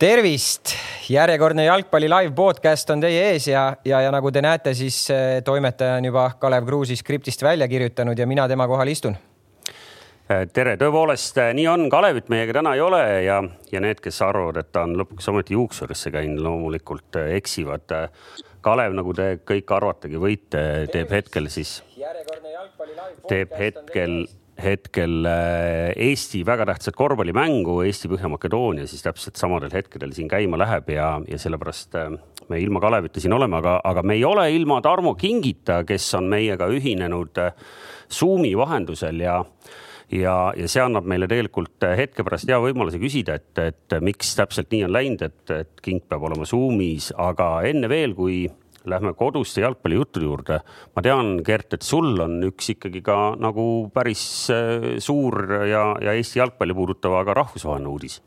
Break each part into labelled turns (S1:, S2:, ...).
S1: tervist, järjekordne jalgpalli live podcast on teie ees ja, ja, ja nagu te näete, siis eh, toimetaja on juba Kalev Kruusi skriptist välja kirjutanud ja mina tema kohal istun.
S2: Eh, tere, tõepoolest eh, nii on, Kalevit meiega täna ei ole ja, ja need, kes arvavad, et ta on lõpuks ometi juuksurisse käinud, loomulikult eksivad. Kalev, nagu te kõik arvategi võite, teeb hetkel siis, teeb hetkel hetkel äh, Eesti väga tähtsat korvpallimängu Eesti-Põhja-Makedoonia siis täpselt samadel hetkedel siin käima läheb ja, ja sellepärast äh, me ilma Kalevita siin oleme, aga, aga me ei ole ilma Tarmo Kingita, kes on meiega ühinenud äh, Zoomi vahendusel ja ja, ja see annab meile tegelikult hetke pärast hea võimaluse küsida, et, et miks täpselt nii on läinud, et, et King peab olema Zoomis, aga enne veel, kui lähme koduste jalgpallijuttude juurde. ma tean, Gert, et sul on üks ikkagi ka nagu päris äh, suur ja, ja Eesti jalgpalli puudutav, aga rahvusvaheline uudis.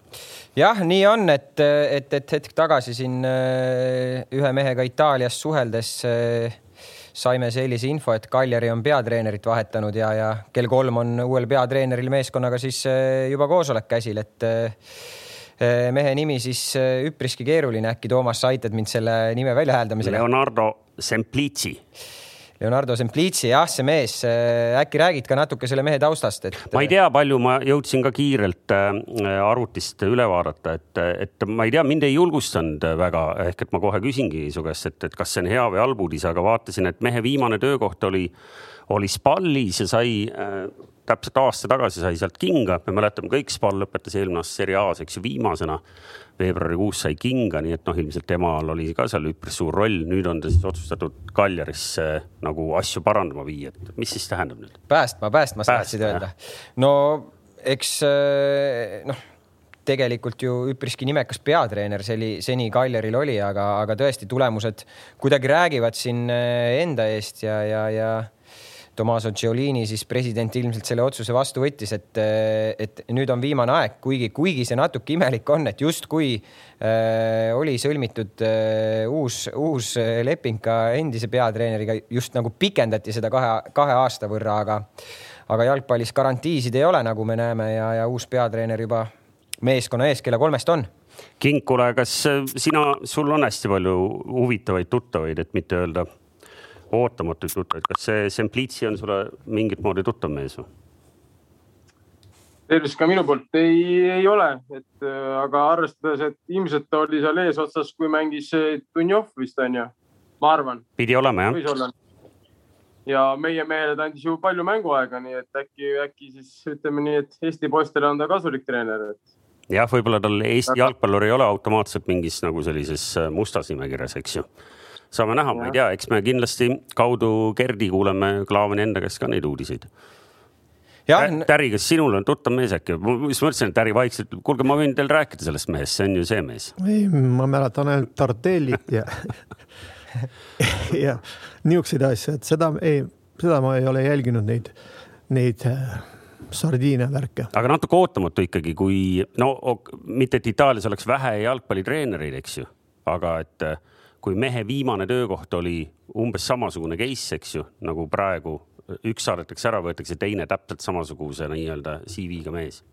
S1: jah, nii on, et, et, et hetk tagasi siin äh, ühe mehega Itaalias suheldes äh, saime sellise info, et Kaljari on peatreenerit vahetanud ja, ja kell kolm on uuel peatreeneril meeskonnaga siis juba koosolek käsil, et mehe nimi siis eh, üpriski keeruline, äkki Toomas, sa aitad mind selle nime väljahääldamisega?
S2: Leonardo Semplici.
S1: Leonardo Semplici, jah, see mees, eh, äkki räägid ka natuke selle mehe taustast, et?
S2: ma ei tea, palju ma jõudsin ka kiirelt arvutist üle vaadata, et, et ma ei tea, mind ei julgustanud väga, ehk et ma kohe küsingi su käest, et, et kas see on hea või halb uudis, aga vaatasin, et mehe viimane töökoht oli, oli Spallis ja sai täpselt aasta tagasi sai sealt kinga, me mäletame kõik, Spal lõpetas eelmine aasta Serie A-s, eks ju, viimasena. veebruarikuus sai kinga, nii et noh, ilmselt temal oli ka seal üpris suur roll, nüüd on ta siis otsustatud Kaljarisse nagu asju parandama viia, et mis siis tähendab nüüd?
S1: päästma, päästma sa tahtsid öelda. no eks äh, noh tegelikult ju üpriski nimekas peatreener seni, seni Kaljaril oli, aga, aga tõesti tulemused kuidagi räägivad siin äh, enda eest ja, ja, ja Tommaso Giolini, siis president ilmselt selle otsuse vastu võttis, et, et nüüd on viimane aeg, kuigi, kuigi see natuke imelik on, et justkui äh, oli sõlmitud äh, uus, uus leping ka endise peatreeneriga, just nagu pikendati seda kahe, kahe aasta võrra, aga, aga jalgpallis garantiisid ei ole, nagu me näeme ja, ja uus peatreener juba meeskonna ees kella kolmest on.
S2: King, kuule, kas sina, sul on hästi palju huvitavaid tuttavaid, et mitte öelda ootamatuid tuttavaid, kas see Semplitsi on sulle mingit moodi tuttav mees või?
S3: tervist ka minu poolt ei, ei ole, et äh, aga arvestades, et ilmselt ta oli seal eesotsas, kui mängis Dunjov vist on ju, ma arvan.
S2: pidi olema jah. võis olla.
S3: ja meie mehele ta andis ju palju mänguaega, nii et äkki, äkki siis ütleme nii, et Eesti poistele on ta kasulik treener, et.
S2: jah, võib-olla tal Eesti jalgpallur ei ole automaatselt mingis nagu sellises äh, mustas nimekirjas, eks ju saame näha, ma ei tea, eks me kindlasti kaudu Gerdi kuuleme Klaavani enda käest ka neid uudiseid. Täri, kas sinul on tuttav mees äkki? ma just mõtlesin, et Täri vaikselt, kuulge, ma võin teil rääkida sellest mehest, see on ju see mees.
S4: ei, ma mäletan ainult Tartellit ja ja niisuguseid asju, et seda ei, seda ma ei ole jälginud neid, neid äh, sardiine värke.
S2: aga natuke ootamatu ikkagi, kui no mitte, et Itaalias oleks vähe jalgpallitreenereid, eks ju, aga et äh, kui mehe viimane töökoht oli umbes samasugune case, eks ju, nagu praegu üks saadetakse ära, võetakse teine täpselt samasuguse nii-öelda CV-ga mees.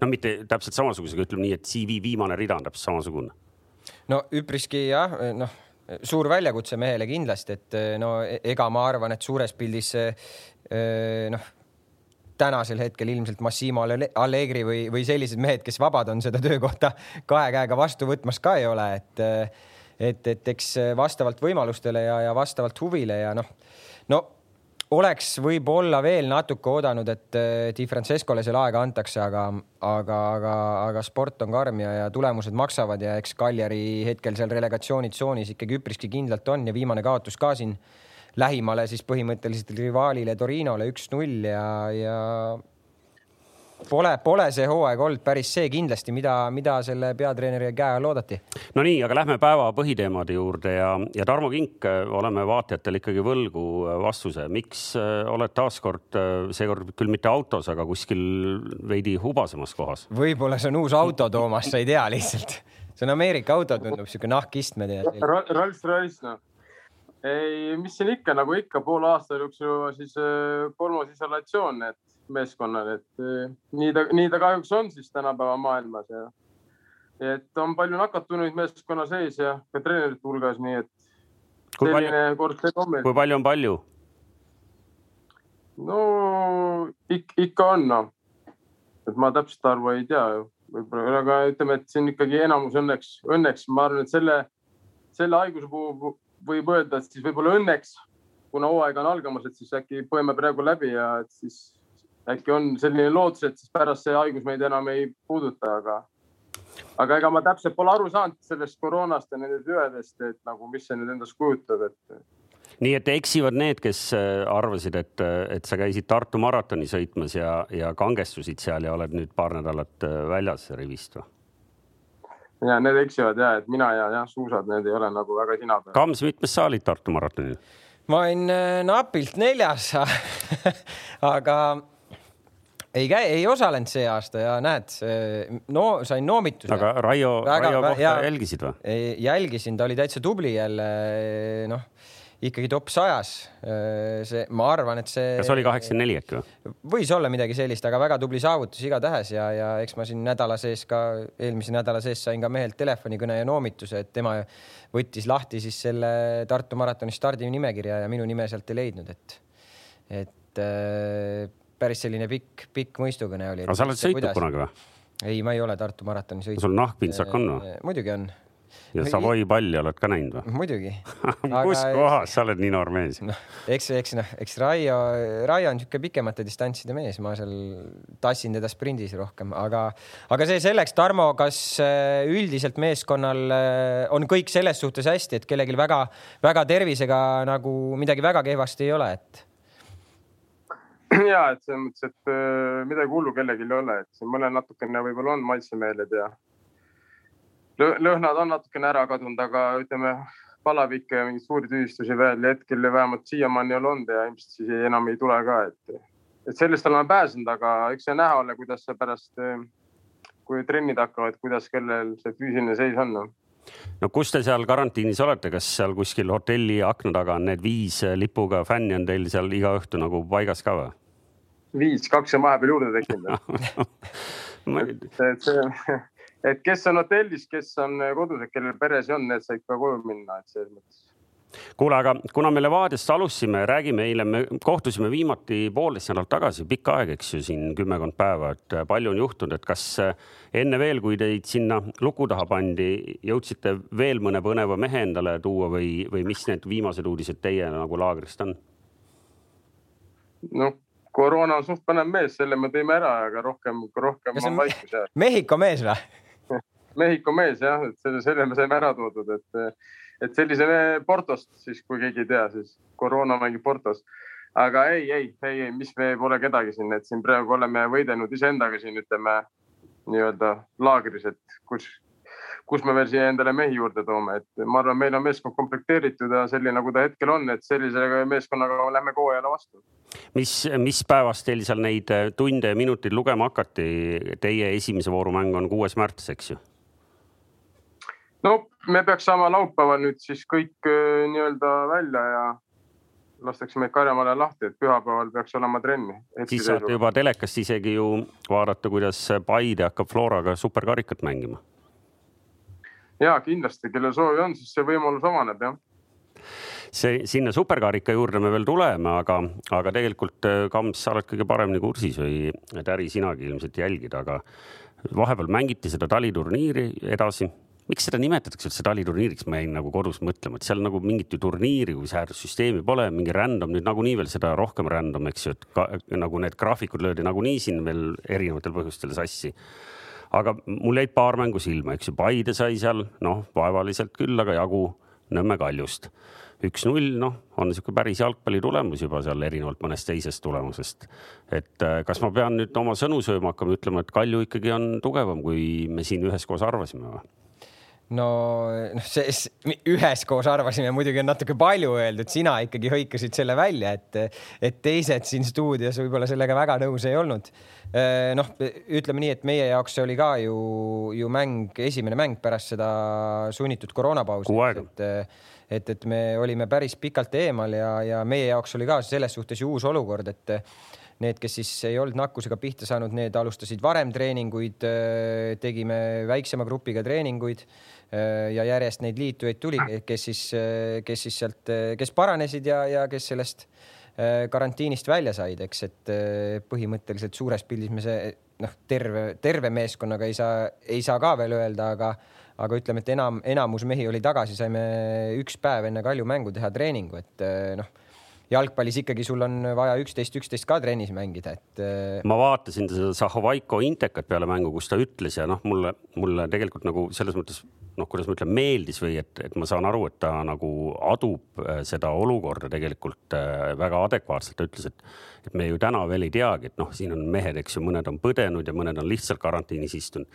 S2: no mitte täpselt samasugusega, ütleme nii, et CV viimane rida on täpselt samasugune.
S1: no üpriski jah, noh suur väljakutse mehele kindlasti, et no e-, ega ma arvan, et suures pildis noh, tänasel hetkel ilmselt Massimo Allegri või, või sellised mehed, kes vabad on seda töökohta kahe käega vastu võtmas ka ei ole, et et, et eks vastavalt võimalustele ja, ja vastavalt huvile ja noh, no oleks võib-olla veel natuke oodanud, et Di Francescole seal aega antakse, aga, aga, aga, aga sport on karm ja, ja tulemused maksavad ja eks Kaljari hetkel seal relegatsioonitsoonis ikkagi üpriski kindlalt on ja viimane kaotus ka siin lähimale siis põhimõtteliselt rivaalile Torinole üks-null ja, ja Pole, pole see hooaeg olnud päris see kindlasti, mida, mida selle peatreeneri käe all oodati.
S2: no nii, aga lähme päeva põhiteemade juurde ja, ja Tarmo Kink, oleme vaatajatele ikkagi võlgu vastuse, miks äh, oled taaskord, äh, seekord küll mitte autos, aga kuskil veidi hubasemas kohas?
S1: võib-olla see on uus auto, Toomas, sa ei tea lihtsalt. see on Ameerika auto, tundub sihuke nahkistmed ja.
S3: Rolls-Royce noh ei, mis siin ikka nagu ikka poole aasta jooksul siis äh, kolmas isolatsioon, et meeskonnal, et eh, nii ta, nii ta kahjuks on siis tänapäeva maailmas ja et on palju nakatunuid meeskonna sees ja ka treenerite hulgas, nii et
S2: kui
S3: selline
S2: palju,
S3: kord see on meil.
S2: kui palju on palju?
S3: no ik, ikka on noh, et ma täpselt arvu ei tea ju, võib-olla, aga ütleme, et siin ikkagi enamus õnneks, õnneks ma arvan, et selle, selle haiguse puhul võib öelda, et siis võib-olla õnneks, kuna hooaeg on algamas, et siis äkki põeme praegu läbi ja siis äkki on selline lootus, et siis pärast see haigus meid enam ei puuduta, aga aga ega ma täpselt pole aru saanud sellest koroonast ja nendest ühedest, et nagu, mis see nüüd endast kujutab, et.
S2: nii et eksivad need, kes äh, arvasid, et, et sa käisid Tartu maratoni sõitmas ja, ja kangestusid seal ja oled nüüd paar nädalat äh, väljas rivist või?
S3: ja need eksivad ja, et mina ja jah, suusad, need ei ole nagu väga sina peal.
S2: Kams, mitmes sa olid Tartu maratonil?
S1: ma olin äh, napilt neljas aga ei käi, ei osalenud see aasta ja näed, no sain noomituse.
S2: aga Raio, Raio kohta ja, jälgisid või?
S1: jälgisin, ta oli täitsa tubli jälle, noh ikkagi top sajas. see, ma arvan, et see.
S2: kas oli kaheksakümmend neli äkki või?
S1: võis olla midagi sellist, aga väga tubli saavutus igatahes ja, ja eks ma siin nädala sees ka, eelmise nädala sees sain ka mehelt telefonikõne ja noomituse, et tema võttis lahti siis selle Tartu maratoni stardinimekirja ja minu nime sealt ei leidnud, et, et päris selline pikk, pikk mõistukõne oli.
S2: aga sa oled sõitnud kunagi või?
S1: ei, ma ei ole Tartu maratoni sõitnud.
S2: sul nahkpintsak on või?
S1: muidugi on.
S2: ja Savoy palli oled ka näinud või?
S1: muidugi
S2: kus kohas, sa oled nii noor mees
S1: no,. eks, eks noh, eks Raio, Raio on niisugune pikemate distantside mees, ma seal tassin teda sprindis rohkem, aga, aga see selleks, Tarmo, kas äh, üldiselt meeskonnal äh, on kõik selles suhtes hästi, et kellelgi väga-väga tervisega nagu midagi väga kehvasti ei ole, et
S3: ja et selles mõttes, et äh, midagi hullu kellelgi ei ole, et siin mõnel natukene võib-olla on maitsemeeled ja lõhnad on natukene ära kadunud, aga ütleme palavikke ja mingeid suuri tüsistusi veel hetkel vähemalt siiamaani ei ole olnud ja ilmselt siis enam ei tule ka, et, et sellest oleme pääsenud, aga eks see näha ole, kuidas see pärast, äh, kui trennid hakkavad, kuidas kellel see füüsiline seis on no
S2: kus te seal karantiinis olete, kas seal kuskil hotelli akna taga on need viis lipuga fänni on teil seal iga õhtu nagu paigas ka või?
S3: viis, kaks on vahepeal juurde tekkinud. Et, et see, et kes on hotellis, kes on kodus, et kellel peres on, need said ka koju minna, et selles mõttes
S2: kuule, aga kuna me Levadiast alustasime, räägime eile, me kohtusime viimati poolteist nädalat tagasi, pikk aeg, eks ju, siin kümmekond päeva, et palju on juhtunud, et kas enne veel, kui teid sinna luku taha pandi, jõudsite veel mõne põneva mehe endale tuua või, või mis need viimased uudised teie nagu laagrist on?
S3: noh, koroona on suht põnev mees, selle me tõime ära, aga rohkem, rohkem on vaikus jäänud.
S1: Mehhiko mees või?
S3: Mehhiko mees jah, et selle, selle me saime ära toodud, et, et sellise Portost siis, kui keegi ei tea, siis koroona mängib Portos. aga ei, ei, ei, ei, mis me pole kedagi siin, et siin praegu oleme võidelnud iseendaga siin ütleme nii-öelda laagris, et kus kus me veel siia endale mehi juurde toome, et ma arvan, meil on meeskond komplekteeritud ja selline, nagu ta hetkel on, et sellise meeskonnaga lähme hooajale vastu.
S2: mis, mis päevast teil seal neid tunde ja minuteid lugema hakati? Teie esimese vooru mäng on kuues märts, eks ju?
S3: No me peaks saama laupäeval nüüd siis kõik äh, nii-öelda välja ja lastakse meid Karjamaale lahti, et pühapäeval peaks olema trenni.
S2: siis saate juba telekast isegi ju vaadata, kuidas Paide hakkab Floraga superkarikat mängima
S3: ja kindlasti, kellel soovi on, siis see võimalus avaneb jah
S2: see sinna superkarika juurde me veel tuleme, aga, aga tegelikult äh, Kams, sa oled kõige paremini kursis või Täri, sinagi ilmselt jälgid, aga vahepeal mängiti seda taliturniiri edasi. Miks seda nimetatakse üldse taliturniiriks, ma jäin nagu kodus mõtlema, et seal nagu mingit ju turniiri kui säärsüsteemi pole, mingi random nüüd nagunii veel seda rohkem random, eks ju, et ka, nagu need graafikud löödi nagunii siin veel erinevatel põhjustel sassi aga mul jäid paar mängu silma, eks ju, Paide sai seal noh, vaevaliselt küll, aga jagu Nõmme Kaljust. üks-null, noh, on niisugune päris jalgpalli tulemus juba seal erinevalt mõnest teisest tulemusest. et äh, kas ma pean nüüd oma sõnu sööma hakkama, ütlema, et Kalju ikkagi on tugevam, kui me siin üheskoos arvasime või?
S1: No noh, see üheskoos arvasime, muidugi on natuke palju öeldud, sina ikkagi hõikasid selle välja, et, et teised siin stuudios võib-olla sellega väga nõus ei olnud. Äh, noh, ütleme nii, et meie jaoks see oli ka ju, ju mäng, esimene mäng pärast seda sunnitud koroonapausi. et, et, et me olime päris pikalt eemal ja, ja meie jaoks oli ka selles suhtes ju uus olukord, et need, kes siis ei olnud nakkusega pihta saanud, need alustasid varem treeninguid, tegime väiksema grupiga treeninguid ja järjest neid liitujaid tuli, kes siis, kes siis sealt, kes paranesid ja, ja kes sellest karantiinist välja said, eks, et põhimõtteliselt suures pildis me see noh, terve, terve meeskonnaga ei saa, ei saa ka veel öelda, aga aga ütleme, et enam, enamus mehi oli tagasi, saime üks päev enne Kalju mängu teha treeningu, et noh jalgpallis ikkagi sul on vaja üksteist, üksteist ka trennis mängida, et.
S2: Äh, ma vaatasin seda Zahovaiko intekat peale mängu, kus ta ütles ja noh, mulle, mulle tegelikult nagu selles mõttes noh, kuidas ma ütlen, meeldis või et, et ma saan aru, et ta nagu adub äh, seda olukorda tegelikult äh, väga adekvaatselt. ta ütles, et, et me ju täna veel ei teagi, et noh, siin on mehed, eks ju, mõned on põdenud ja mõned on lihtsalt karantiinis istunud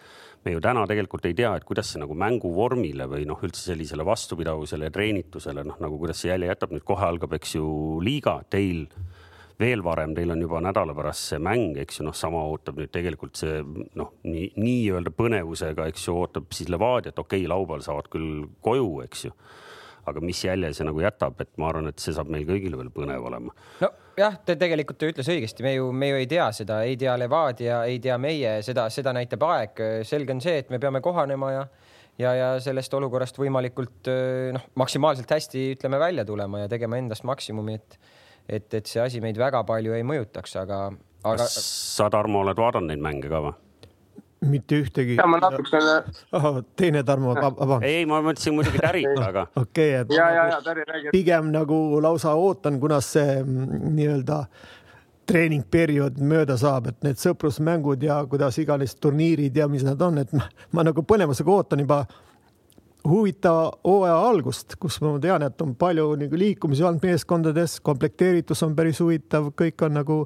S2: me ju täna tegelikult ei tea, et kuidas see nagu mänguvormile või noh, üldse sellisele vastupidavusele ja treenitusele noh, nagu kuidas see jälje jätab. nüüd kohe algab, eks ju, liiga teil veel varem, teil on juba nädala pärast see mäng, eks ju, noh, sama ootab nüüd tegelikult see noh, nii nii-öelda põnevusega, eks ju, ootab siis Levadiat, okei okay,, laupäeval saavad küll koju, eks ju. aga mis jälje see nagu jätab, et ma arvan, et see saab meil kõigil veel põnev olema.
S1: no jah, ta tegelikult ütles õigesti, me ju, me ju ei tea seda, ei tea Levadia, ei tea meie, seda, seda näitab aeg. selge on see, et me peame kohanema ja, ja, ja sellest olukorrast võimalikult noh, maksimaalselt hästi ütleme välja tulema ja tegema endast maksimumi, et, et, et see asi meid väga palju ei mõjutaks, aga, aga.
S2: sa, Tarmo, oled vaadanud neid mänge ka või?
S4: mitte ühtegi.
S3: ja ma natukene.
S4: teine Tarmo, vabandust.
S2: ei, ma mõtlesin muidugi Tärit, aga.
S4: okei et.
S3: ja, ja, ja Täri räägib.
S4: pigem nagu lausa ootan, kunas see mm, nii-öelda treeningperiood mööda saab, et need sõprusmängud ja kuidas iganes turniirid ja mis nad on, et ma, ma nagu põnevusega ootan juba huvitava hooaja algust, kus ma tean, et on palju nagu liikumisi olnud meeskondades, komplekteeritus on päris huvitav, kõik on nagu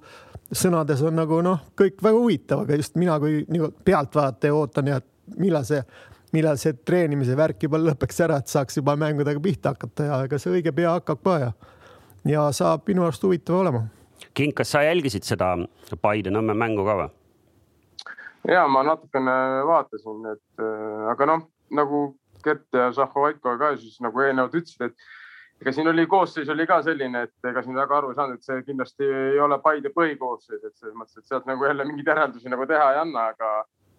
S4: sõnades on nagu noh, kõik väga huvitav, aga just mina kui nagu pealtvaataja ootan ja millal see, millal see treenimise värk juba lõpeks ära, et saaks juba mängudega pihta hakata ja ega see õige pea hakkab ka ja, ja saab minu arust huvitav olema.
S2: King, kas sa jälgisid seda Paide-Nõmme mängu ka või?
S3: ja ma natukene vaatasin, et äh, aga noh, nagu Gert ja Šahhovaiko ka siis nagu eelnevalt ütlesid, et ega siin oli koosseis oli ka selline, et ega siin väga aru ei saanud, et see kindlasti ei ole Paide põhikoosseis, et selles mõttes, et sealt nagu jälle mingeid järeldusi nagu teha ei anna, aga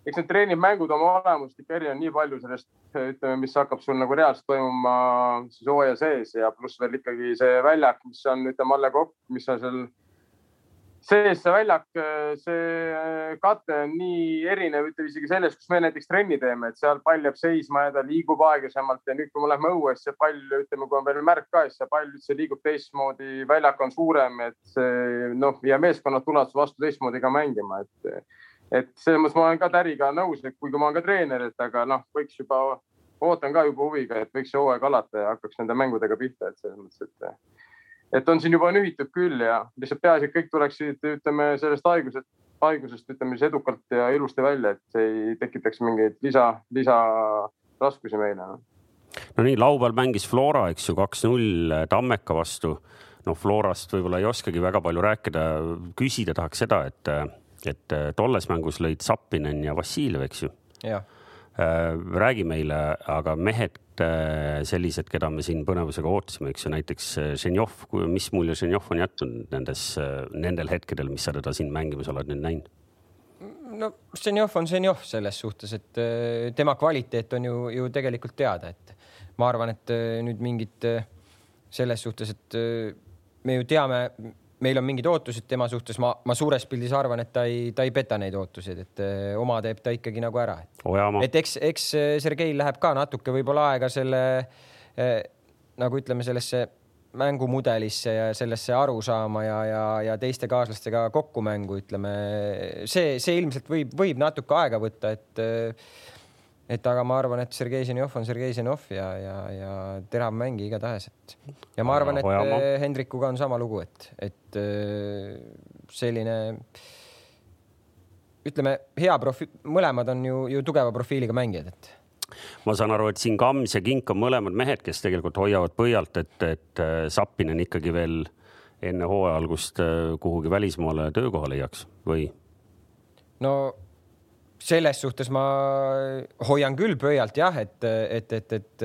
S3: eks need treeningmängud oma olemust ikka erinevad nii palju sellest, ütleme, mis hakkab sul nagu reaalselt toimuma siis hooaja sees ja pluss veel ikkagi see väljak, mis on, ütleme, Alle Kokk, mis on seal sees see väljak, see kate on nii erinev, ütleme isegi sellest, kus me näiteks trenni teeme, et seal pall jääb seisma ja ta liigub aeglasemalt ja nüüd, kui me läheme õue, siis see pall, ütleme, kui on veel märk ka, siis see pall üldse liigub teistmoodi, väljak on suurem, et see noh, ja meeskonnad tulevad vastu teistmoodi ka mängima, et, et selles mõttes ma olen ka Täriga nõus, et kuigi ma olen ka treener, et aga noh, võiks juba, ootan ka juba huviga, et võiks see hooaeg alata ja hakkaks nende mängudega pihta, et selles mõttes, et et on siin juba nühitud küll ja lihtsalt peaasi, et kõik tuleksid, ütleme sellest haigusest, haigusest ütleme siis edukalt ja ilusti välja, et see ei tekitaks mingeid lisa, lisaraskusi meile.
S2: no nii, laupäeval mängis Flora, eks ju, kaks-null Tammeka vastu. no Florast võib-olla ei oskagi väga palju rääkida, küsida tahaks seda, et, et tolles mängus lõid Zappinen ja Vassiljev, eks ju.
S1: jah
S2: Äh, räägi meile, aga mehed äh, sellised, keda me siin põnevusega ootasime, eks ju, näiteks äh, Ženjov, mis mulje Ženjov on jätnud nendes, nendel hetkedel, mis sa teda siin mängimas oled nüüd näinud?
S1: no Ženjov on Ženjov selles suhtes, et tema kvaliteet on ju, ju tegelikult teada, et ma arvan, et nüüd mingit selles suhtes, et me ju teame, meil on mingid ootused tema suhtes, ma, ma suures pildis arvan, et ta ei, ta ei peta neid ootuseid, et eh, oma teeb ta ikkagi nagu ära. et eks, eks eh, Sergeil läheb ka natuke võib-olla aega selle äh, nagu ütleme, sellesse mängumudelisse ja sellesse aru saama ja, ja, ja teiste kaaslastega kokku mängu, ütleme see, see ilmselt võib, võib natuke aega võtta, et äh, et aga ma arvan, et Sergei Ženjov on Sergei Ženjov ja, ja, ja terav mängija igatahes, et ja ma arvan, et. Eh, Hendrikuga on sama lugu, et, et eh, selline ütleme, hea profi-, mõlemad on ju, ju tugeva profiiliga mängijad, et
S2: ma saan aru, et siin Kams ja Kink on mõlemad mehed, kes tegelikult hoiavad pöialt, et, et eh, Zappinen ikkagi veel enne hooaja algust kuhugi välismaale töökohale jääks või?
S1: no selles suhtes ma hoian küll pöialt jah, et, et, et, et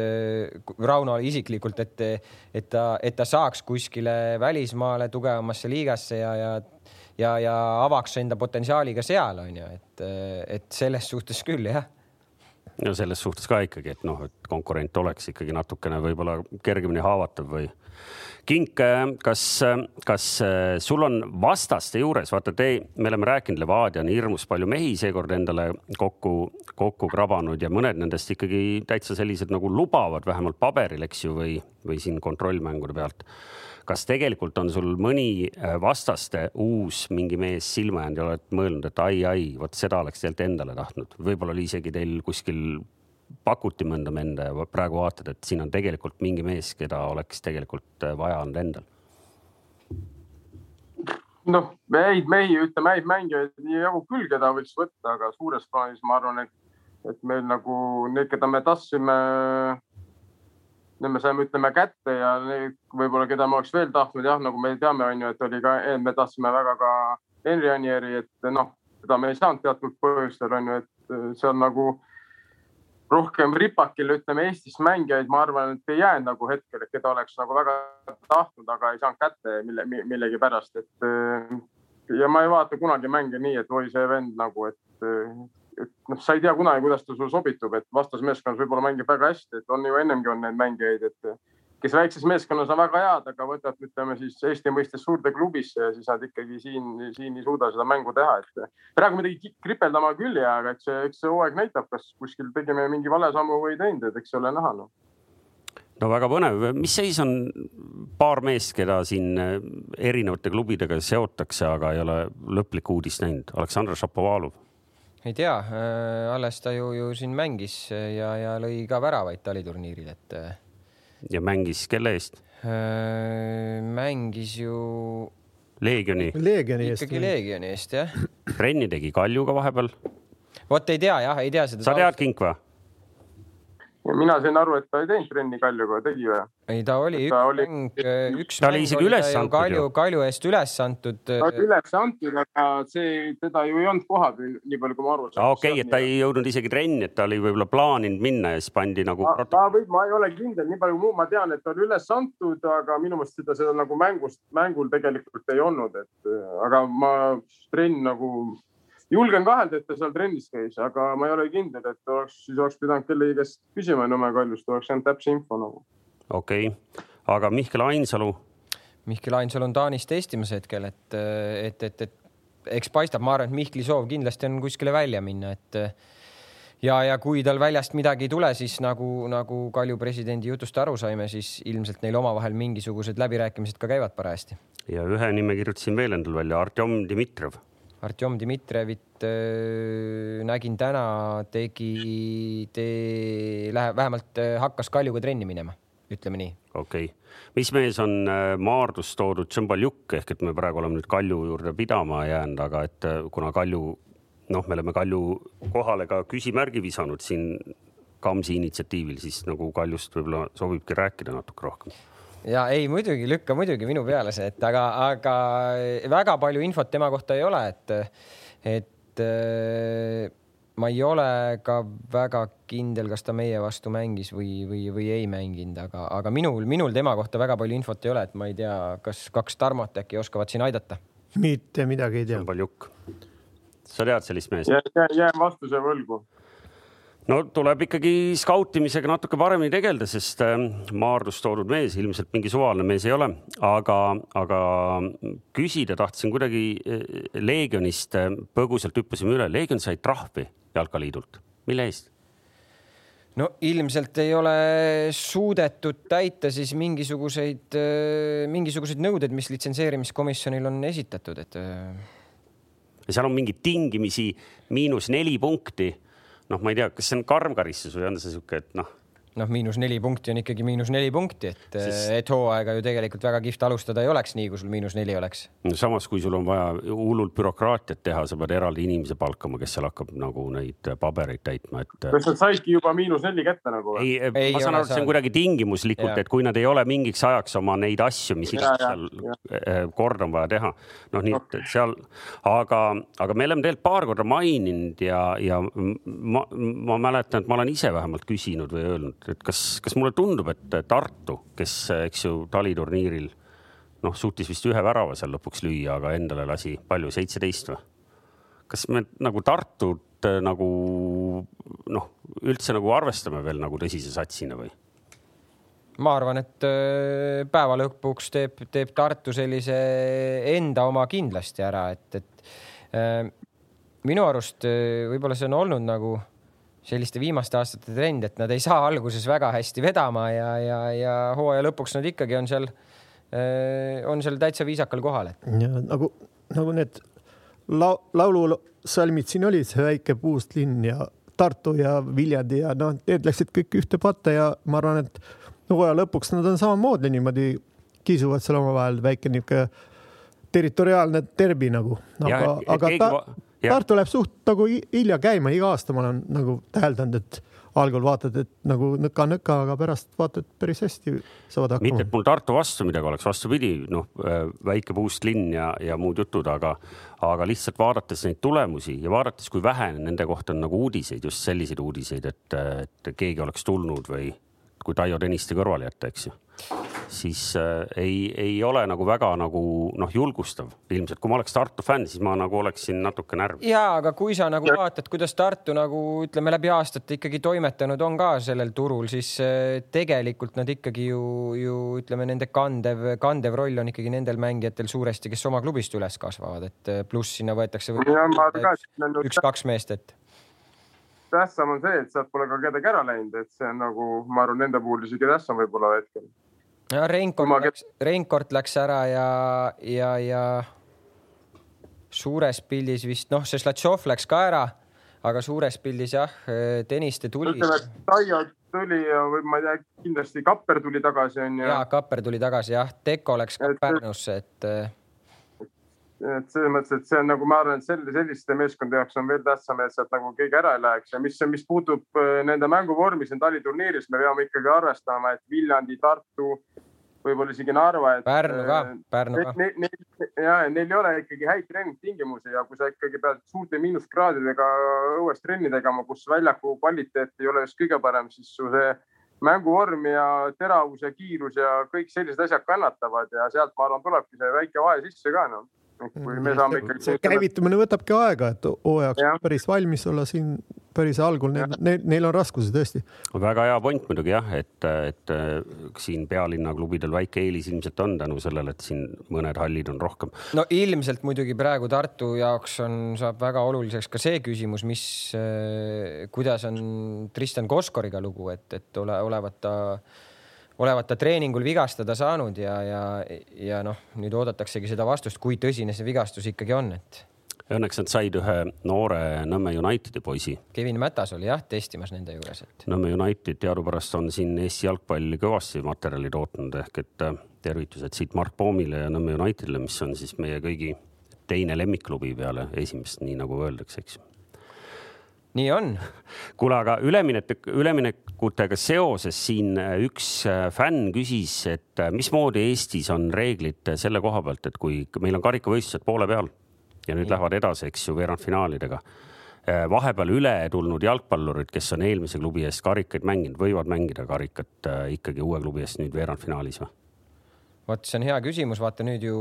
S1: Rauno isiklikult, et, et ta, et ta saaks kuskile välismaale tugevamasse liigasse ja, ja, ja, ja avaks enda potentsiaali ka seal on ju, et, et selles suhtes küll jah.
S2: No selles suhtes ka ikkagi, et noh, et konkurent oleks ikkagi natukene võib-olla kergemini haavatav või Kink, kas, kas sul on vastaste juures, vaata te, me oleme rääkinud, Levadia on hirmus palju mehi seekord endale kokku, kokku krabanud ja mõned nendest ikkagi täitsa sellised nagu lubavad vähemalt paberil, eks ju, või, või siin kontrollmängude pealt. Kas tegelikult on sul mõni vastaste uus mingi mees silma jäänud ja oled mõelnud, et ai, ai, vot seda oleks tegelikult endale tahtnud, võib-olla oli isegi teil kuskil pakuti mõnda menda ja praegu vaatad, et siin on tegelikult mingi mees, keda oleks tegelikult äh, vaja olnud endal?
S3: noh, häid mehi, ütleme häid mängijaid jagu küll, keda võiks võtta, aga suures plaanis ma arvan, et, et meil nagu need, keda me tahtsime, need me saime, ütleme kätte ja võib-olla, keda ma oleks veel tahtnud, jah, nagu me teame, on ju, et oli ka, me tahtsime väga ka Henri Anieri, et noh, seda me ei saanud teatud põhjustel on ju, et see on nagu rohkem ripakil, ütleme Eestis mängijaid, ma arvan, et ei jäänud nagu hetkel, et keda oleks nagu väga tahtnud, aga ei saanud kätte mille, millegipärast, et äh, ja ma ei vaata kunagi mänge nii, et oi, see vend nagu, et, äh, et noh, sa ei tea kunagi, kuidas ta sul sobitub, et vastasmeeskonnas võib-olla mängib väga hästi, et on ju ennemgi on neid mängijaid, et kes väikses meeskonnas on väga head, aga võtad, ütleme siis Eesti mõistes suurde klubisse ja siis nad ikkagi siin, siin ei suuda seda mängu teha, et praegu midagi kripeldama küll jää, aga eks see, eks see hooaeg näitab, kas kuskil tegime mingi vale sammu või ei teinud, et eks ole näha noh.
S2: No väga põnev, mis seis on paar meest, keda siin erinevate klubidega seotakse, aga ei ole lõplikku uudist näinud, Aleksandr Šapovalov?
S1: ei tea. Äh,, alles ta ju, ju siin mängis ja, ja lõi ka väravaid taliturniiril, et äh,
S2: ja mängis kelle eest?
S1: Äh, mängis ju.
S2: Leegioni.
S4: Leegioni eest.
S1: ikkagi Leegioni eest jah.
S2: trenni tegi Kaljuga vahepeal.
S1: vot ei tea jah, ei tea seda.
S2: sa tead, Kink või?
S3: mina sain aru, et ta ei teinud trenni Kaljuga, tegi või?
S1: ei, ta oli üks ta oli... mäng, äh, üks
S2: ta oli isegi üles antud
S1: Kalju, Kalju eest üles antud.
S3: ta oli üles antud, aga see, teda ju ei olnud kohal, nii palju kui ma aru
S2: saan. okei et ta ei jõudnud isegi trenni, et ta oli võib-olla plaaninud minna ja siis pandi nagu.
S3: ma, võib, ma ei ole kindel, nii palju ma tean, et ta oli üles antud, aga minu meelest seda, seda nagu mängust, mängul tegelikult ei olnud, et aga ma trenn nagu julgen kahelda, et ta seal trennis käis, aga ma ei ole kindel, et oleks, siis oleks pidanud kellegi käest küsima Nõmme Kaljust, oleks saanud täpse info nagu.
S2: okei okay., aga Mihkel Ainsalu?
S1: Mihkel Ainsalu on Taanis testimas hetkel, et, et, et, et eks paistab, ma arvan, et Mihkli soov kindlasti on kuskile välja minna, et ja, ja kui tal väljast midagi ei tule, siis nagu, nagu Kalju presidendi jutust aru saime, siis ilmselt neil omavahel mingisugused läbirääkimised ka käivad parajasti.
S2: ja ühe nime kirjutasin veel endal välja, Artjom Dmitrijev
S1: Artjom Dmitrijevit äh, nägin täna, tegi, tee, läheb vähemalt äh, hakkas Kaljuga trenni minema, ütleme nii.
S2: okei okay., mis mees on äh, Maardust toodud Tšõmbaljuk ehk et me praegu oleme nüüd Kalju juurde pidama jäänud, aga et kuna Kalju, noh, me oleme Kalju kohale ka küsimärgi visanud siin Kamsi initsiatiivil, siis nagu Kaljust võib-olla sobibki rääkida natuke rohkem
S1: ja ei, muidugi lükka muidugi minu peale see, et aga, aga väga palju infot tema kohta ei ole, et, et äh, ma ei ole ka väga kindel, kas ta meie vastu mängis või, või, või ei mänginud, aga, aga minul, minul tema kohta väga palju infot ei ole, et ma ei tea, kas kaks Tarmot äkki oskavad siin aidata.
S4: mitte midagi ei tea.
S2: Paljuk, sa tead sellist meest?
S3: jään vastuse võlgu
S2: no tuleb ikkagi skautimisega natuke paremini tegeleda, sest ähm, Maardust toodud mees ilmselt mingi suvaline mees ei ole, aga, aga küsida tahtsin kuidagi äh, Leegionist, äh, põgusalt hüppasime üle, Leegion sai trahvi Jalkaliidult, mille eest?
S1: no ilmselt ei ole suudetud täita siis mingisuguseid, äh, mingisuguseid nõudeid, mis litsenseerimiskomisjonil on esitatud, et.
S2: seal on mingeid tingimisi, miinus neli punkti noh, ma ei tea, kas see on karm karistus või on see sihuke, et noh
S1: noh, miinus neli punkti on ikkagi miinus neli punkti, et siis..., et hooaega ju tegelikult väga kihvt alustada ei oleks nii, kui sul miinus neli oleks.
S2: no samas, kui sul on vaja hullult bürokraatiat teha, sa pead eraldi inimese palkama, kes seal hakkab nagu neid pabereid täitma, et.
S3: kas nad saidki juba miinus neli kätte nagu?
S2: ei, ei, ma saan aru, et see on kuidagi tingimuslikult, et kui nad ei ole mingiks ajaks oma neid asju, mis iganes seal ja. Eh, kord on vaja teha, noh, nii et seal, aga, aga me oleme tegelikult paar korda maininud ja, ja ma, ma mäletan, et ma olen ise vähemalt küsinud või öelnud et kas, kas mulle tundub, et Tartu, kes, eks ju, taliturniiril noh, suutis vist ühe värava seal lõpuks lüüa, aga endale lasi palju, seitseteist või? kas me nagu Tartut äh, nagu noh, üldse nagu arvestame veel nagu tõsise satsina või?
S1: ma arvan, et äh, päeva lõpuks teeb, teeb Tartu sellise enda oma kindlasti ära, et, et äh, minu arust võib-olla see on olnud nagu selliste viimaste aastate trend, et nad ei saa alguses väga hästi vedama ja, ja, ja hooaja lõpuks nad ikkagi on seal, on seal täitsa viisakal kohal.
S4: ja nagu, nagu need la laulusalmid siin olid, see väike puust linn ja Tartu ja Viljandi ja noh, need läksid kõik ühte patta ja ma arvan, et hooaja lõpuks nad on samamoodi niimoodi kisuvad seal omavahel väike niisugune territoriaalne derbi nagu, aga, aga ta, Tartu läheb suht nagu hilja käima, iga aasta ma olen nagu täheldanud, et algul vaatad, et nagu nõka-nõka, aga pärast vaatad päris hästi saavad
S2: hakkama. mitte, et mul Tartu vastu midagi oleks, vastupidi, noh, äh, väike puust linn ja, ja muud jutud, aga, aga lihtsalt vaadates neid tulemusi ja vaadates, kui vähe nende kohta on nagu uudiseid, just selliseid uudiseid, et, et keegi oleks tulnud või kui Taio Tõniste kõrvale jätta, eks ju siis äh, ei, ei ole nagu väga nagu noh, julgustav ilmselt. kui ma oleks Tartu fänn, siis ma nagu oleksin natuke närvis.
S1: ja, aga kui sa nagu vaatad, kuidas Tartu nagu ütleme läbi aastate ikkagi toimetanud on ka sellel turul, siis äh, tegelikult nad ikkagi ju, ju ütleme, nende kandev, kandev roll on ikkagi nendel mängijatel suuresti, kes oma klubist üles kasvavad, et äh, pluss sinna võetakse üks-kaks meest, et
S3: tähtsam on see, et sealt pole ka kedagi ära läinud, et see on nagu, ma arvan, nende puhul isegi tähtsam võib-olla hetkel.
S1: ja Reinkord ma... läks, Reinkord läks ära ja, ja, ja suures pildis vist noh, see Slatšov läks ka ära, aga suures pildis jah, Tõniste tuli.
S3: ütleme, et Taio tuli ja või ma ei tea, kindlasti Kapper tuli tagasi onju.
S1: ja Kapper tuli tagasi jah, Teko läks ka et, Pärnusse, et
S3: et selles mõttes, et see on nagu ma arvan, et sel, selliste meeskondade jaoks on veel tähtsam, et sealt nagu keegi ära ei läheks ja mis, mis puutub äh, nende mänguvormi siin taliturniiris, me peame ikkagi arvestama, et Viljandi, Tartu, võib-olla isegi Narva.
S1: Pärnu ka, äh, Pärnu ka.
S3: Neil, neil, ja neil ei ole ikkagi häid treeningtingimusi ja kui sa ikkagi pead suurte miinuskraadidega õues trenni tegema, kus väljaku kvaliteet ei ole just kõige parem, siis su see mänguvorm ja teravus ja kiirus ja kõik sellised asjad kannatavad ja sealt ma arvan, tulebki see väike vahe sisse ka noh kui me saame ikkagi.
S4: see käivitumine võtabki aega, et hooajaks päris valmis olla siin päris algul, neil, neil, neil on raskusi tõesti.
S2: väga hea point muidugi jah, et, et siin pealinna klubidel väike eelis ilmselt on tänu sellele, et siin mõned hallid on rohkem.
S1: no ilmselt muidugi praegu Tartu jaoks on, saab väga oluliseks ka see küsimus, mis, kuidas on Tristan Koskoriga lugu, et, et ole, olevat ta olevat ta treeningul vigastada saanud ja, ja, ja noh, nüüd oodataksegi seda vastust, kui tõsine see vigastus ikkagi on, et.
S2: Õnneks nad said ühe noore Nõmme Unitedi poisi.
S1: Kevin Mätas oli jah testimas nende juures,
S2: et. Nõmme United teadupärast on siin Eesti jalgpalli kõvasti materjali tootnud ehk et äh, tervitused siit Mart Poomile ja Nõmme Unitedile, mis on siis meie kõigi teine lemmikklubi peale esimest, nii nagu öeldakse, eks
S1: nii on.
S2: kuule, aga üleminek, üleminekutega seoses siin äh, üks äh, fänn küsis, et äh, mismoodi Eestis on reeglid selle koha pealt, et kui meil on karikavõistlused poole peal ja nüüd nii. lähevad edasi, eks ju, veerandfinaalidega. vahepeal üle tulnud jalgpallurid, kes on eelmise klubi eest karikaid mänginud, võivad mängida karikat ikkagi uue klubi eest nüüd veerandfinaalis või?
S1: vot see on hea küsimus, vaata nüüd ju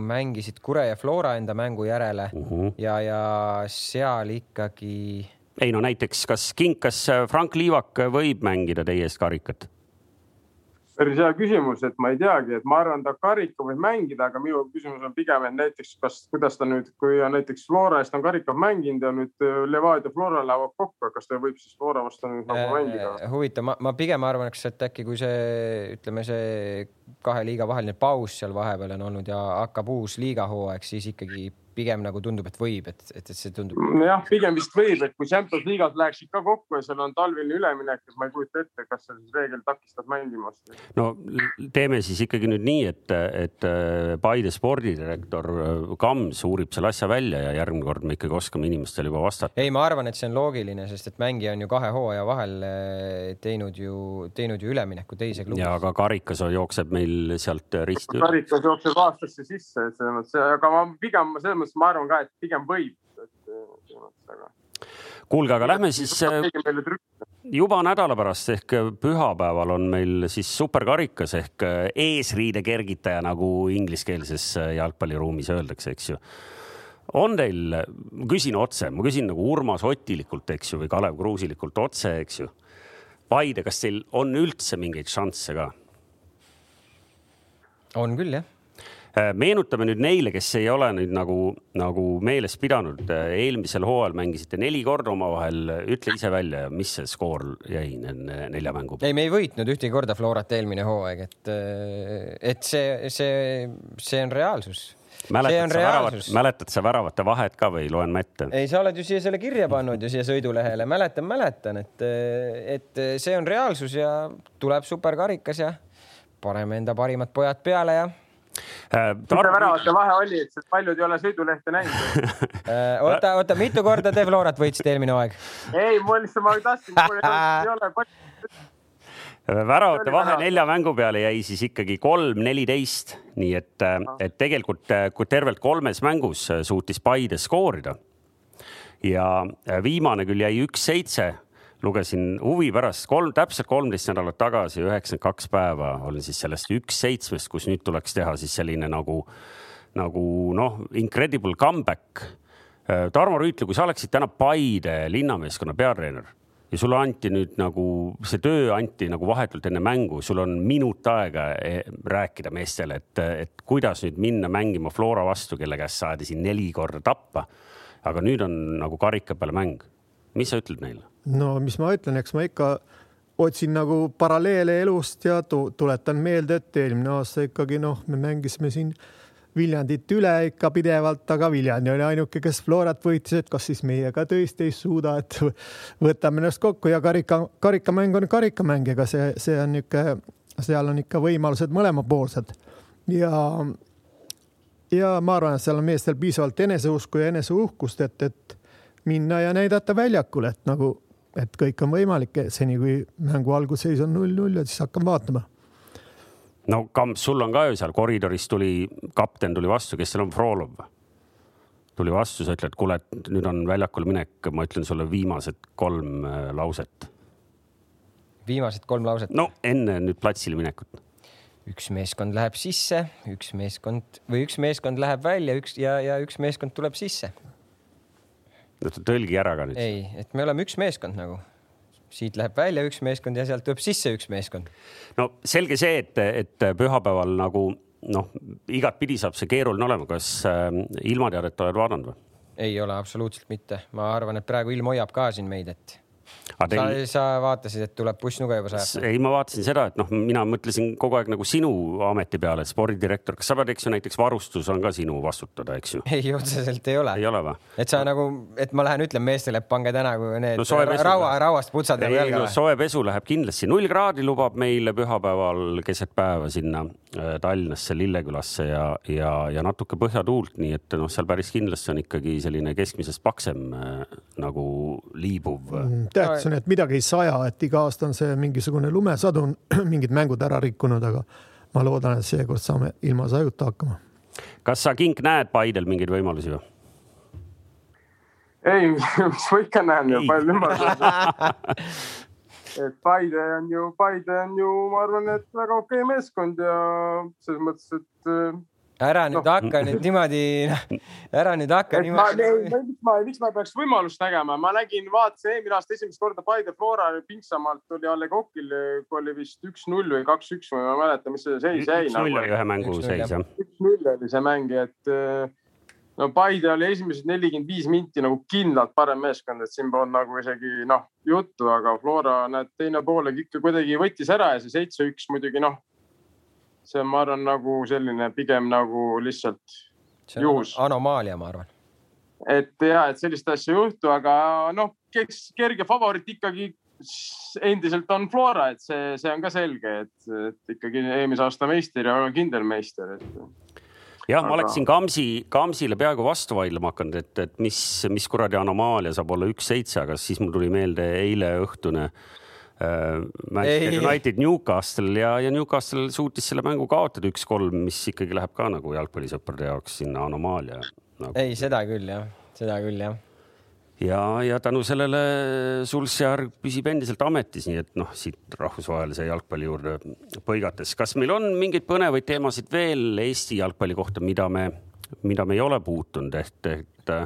S1: mängisid Kure ja Flora enda mängu järele uh mhm. -huh. ja, ja seal ikkagi
S2: ei no näiteks, kas king, kas äh, Frank Liivak võib mängida teie eest karikat?
S3: päris hea küsimus, et ma ei teagi, et ma arvan, ta karika võib mängida, aga minu küsimus on pigem, et näiteks kas, kuidas ta nüüd, kui on näiteks Flora eest on karikat mänginud ja nüüd äh, Levadia Flora lähevad kokku, kas ta võib siis Flora vastu nüüd nagu äh, mängida?
S1: huvitav, ma, ma pigem arvan, eks, et äkki kui see, ütleme, see kahe liiga vaheline paus seal vahepeal on olnud ja hakkab uus liigahooaeg, siis ikkagi pigem nagu tundub, et võib, et, et, et see tundub.
S3: jah, pigem vist võib, et kui Champions liigas läheksid ka kokku ja seal on talviline üleminek, et ma ei kujuta ette, kas see siis reegel takistab mängimast.
S2: no teeme siis ikkagi nüüd nii, et, et äh, Paide spordidirektor äh, Kams uurib selle asja välja ja järgmine kord me ikkagi oskame inimestele juba vastata.
S1: ei, ma arvan, et see on loogiline, sest et mängija on ju kahe hooaja vahel äh, teinud ju, teinud ju ülemineku teise klubi.
S2: ja aga karikas jookseb meil sealt risti.
S3: karikas jookseb aastasse sisse, selles mõttes, aga ma pigem selles mõttes mõttes ma arvan ka, et pigem võib.
S2: kuulge, aga lähme siis. juba nädala pärast ehk pühapäeval on meil siis superkarikas ehk eesriide kergitaja, nagu ingliskeelses jalgpalliruumis öeldakse, eks ju. on teil, ma küsin otse, ma küsin nagu Urmas Otilikult, eks ju, või Kalev Kruusilikult otse, eks ju. Paide, kas teil on üldse mingeid šansse ka?
S1: on küll, jah
S2: Äh, meenutame nüüd neile, kes ei ole nüüd nagu, nagu meeles pidanud, äh, eelmisel hooajal mängisite neli korda omavahel, ütle ise välja, mis see skoor jäi nende nelja mängu
S1: peale? ei, me ei võitnud ühtegi korda Florat eelmine hooaeg, et, äh, et see, see, see on reaalsus.
S2: Mäletad sa, väravat, mäletad sa väravate vahet ka või? Loen ma ette?
S1: ei, sa oled ju siia selle kirja pannud ju siia sõidulehele, mäletan, mäletan, et, et see on reaalsus ja tuleb superkarikas ja paneme enda parimad pojad peale ja
S3: Äh, see väravate vahe oli, et paljud ei ole sõidulehte näinud
S1: äh, oota, oota, mitu korda te Florat võitsite eelmine hooaeg?
S3: ei, mul lihtsalt, ma tahtsin, ei ole
S2: äh, väravate vahe nelja mängu peale jäi siis ikkagi kolm, neliteist, nii et, et tegelikult kui tervelt kolmes mängus suutis Paide skoorida. ja viimane küll jäi üks-seitse lugesin huvi pärast kolm, täpselt kolmteist nädalat tagasi, üheksakümmend kaks päeva olin siis sellest üks seitsmest, kus nüüd tuleks teha siis selline nagu, nagu noh, incredible comeback. Äh, Tarmo Rüütli, kui sa oleksid täna Paide linnameeskonna peatreener ja sulle anti nüüd nagu see töö anti nagu vahetult enne mängu, sul on minut aega eh, rääkida meestele, et, et kuidas nüüd minna mängima Flora vastu, kelle käest saadi siin neli korda tappa. aga nüüd on nagu karika peale mäng. mis sa ütled neile?
S4: No mis ma ütlen, eks ma ikka otsin nagu paralleele elust ja tuletan meelde, et eelmine aasta ikkagi noh, me mängisime siin Viljandit üle ikka pidevalt, aga Viljandi oli ainuke, kes Florat võitis, et kas siis meie ka tõesti ei suuda, et võtame ennast kokku ja karika, karikamäng on karikamäng, ega see, see on niisugune, seal on ikka võimalused mõlemapoolsed. Ja ja ma arvan, et seal on meestel piisavalt eneseusku ja eneseuhkust, et, et minna ja näidata väljakul, et nagu et kõik on võimalik seni, kui mängu algusseis on null-null ja siis hakkame vaatama.
S2: no Kamps, sul on ka ju seal koridoris tuli, kapten tuli vastu, kes seal on, Frolov? tuli vastu, sa ütled, kuule, et nüüd on väljakule minek, ma ütlen sulle viimased kolm äh, lauset.
S1: viimased kolm lauset?
S2: no enne nüüd platsile minekut
S1: üks meeskond läheb sisse, üks meeskond või üks meeskond läheb välja, üks ja, ja üks meeskond tuleb sisse
S2: tõlgi ära ka nüüd.
S1: ei, et me oleme üks meeskond nagu siit läheb välja üks meeskond ja sealt tuleb sisse üks meeskond.
S2: no selge see, et, et pühapäeval nagu noh, igatpidi saab see keeruline olema. kas äh, ilmateadet oled vaadanud või?
S1: ei ole absoluutselt mitte, ma arvan, et praegu ilm hoiab ka siin meid, et Teil... sa, sa vaatasid, et tuleb bussnuga juba sajata?
S2: ei, ma vaatasin seda, et noh, mina mõtlesin kogu aeg nagu sinu ameti peale, et spordidirektor, kas sa pead, eks ju, näiteks varustus on ka sinu vastutada, eks ju?
S1: ei, otseselt ei ole.
S2: ei ole või?
S1: et sa no. nagu, et ma lähen ütlen meestele, et pange täna need no, raua, rauast putsad nagu jalga
S2: no,. soe pesu läheb kindlasti, null kraadi lubab meile pühapäeval keset päeva sinna äh, Tallinnasse, Lillekülasse ja, ja, ja natuke põhjatuult, nii et noh, seal päris kindlasti on ikkagi selline keskmisest paksem äh, nagu liibuv
S4: mm,. Tähtis on, et midagi ei saja, et iga aasta on see mingisugune lumesadun, mingid mängud ära rikkunud, aga ma loodan, et seekord saame ilma sajuta hakkama.
S2: kas sa, Kink, näed Paidel mingeid võimalusi või?
S3: ei, mis ma ikka näen ju, palju võimalusi et Paide on ju, Paide on ju, ma arvan, et väga okei okay meeskond ja selles mõttes, et
S1: ära nüüd no. hakka nüüd niimoodi, ära nüüd hakka et niimoodi.
S3: miks ma, miks ma peaks võimalust nägema, ma nägin, vaatasin eelmine aasta esimest korda Paide Flora Pinksamaalt oli A Le Coqil, oli vist üks-null või kaks-üks või ma ei mäleta, mis see seis jäi.
S2: üks-null nagu. oli ühe mängu seis jah.
S3: üks-null oli see mäng, et no Paide oli esimesed nelikümmend viis minti nagu kindlalt parem meeskond, et siin polnud nagu isegi noh juttu, aga Flora näed teine pool ikka kuidagi võttis ära ja see seitse-üks muidugi noh see on, ma arvan, nagu selline pigem nagu lihtsalt juhus.
S1: anomaalia, ma arvan.
S3: et ja, et sellist asja ei juhtu, aga noh, kes kerge favoriit ikkagi endiselt on Flora, et see, see on ka selge, et, et ikkagi eelmise aasta meister ja kindel meister, et
S2: jah, ma oleksin Kamsi, Kamsile peaaegu vastu vaidlema hakanud, et, et mis, mis kuradi anomaalia saab olla üks-seitse, aga siis mul tuli meelde eile õhtune äh, Äh, Manchester ei. United Newcastle ja, ja Newcastle suutis selle mängu kaotada üks-kolm, mis ikkagi läheb ka nagu jalgpallisõprade jaoks sinna anomaalia nagu..
S1: ei, seda küll jah, seda küll jah.
S2: ja, ja tänu sellele Sulsjärg püsib endiselt ametis, nii et noh, siit rahvusvahelise jalgpalli juurde põigates, kas meil on mingeid põnevaid teemasid veel Eesti jalgpalli kohta, mida me, mida me ei ole puutunud, et, et äh,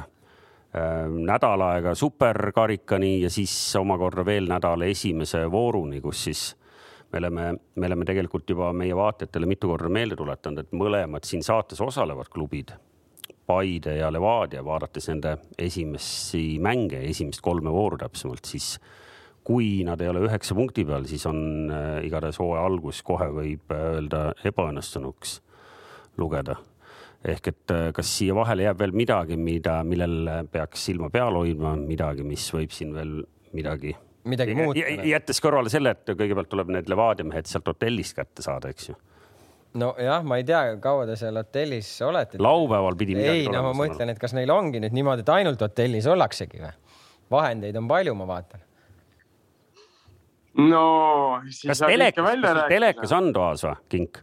S2: nädal aega superkarikani ja siis omakorda veel nädala esimese vooruni, kus siis me oleme, me oleme tegelikult juba meie vaatajatele mitu korda meelde tuletanud, et mõlemad siin saates osalevad klubid Paide ja Levadia, vaadates nende esimesi mänge, esimest kolme vooru täpsemalt, siis kui nad ei ole üheksa punkti peal, siis on äh, igatahes hooaja algus kohe võib äh, öelda ebaõnnestunuks lugeda. Ehk et äh, kas siia vahele jääb veel midagi, mida, millel peaks silma peal hoidma, midagi, mis võib siin veel midagi
S1: midagi muuta.
S2: jättes kõrvale selle, et kõigepealt tuleb need Levadia mehed sealt hotellist kätte saada, eks ju
S1: nojah, ma ei tea, kaua te seal hotellis olete.
S2: laupäeval pidi midagi
S1: ei, no ma mõtlen, et kas neil ongi nüüd niimoodi, et ainult hotellis ollaksegi või? vahendeid on palju, ma vaatan.
S3: no siis
S2: kas telekas, telekas on toas või, Kink?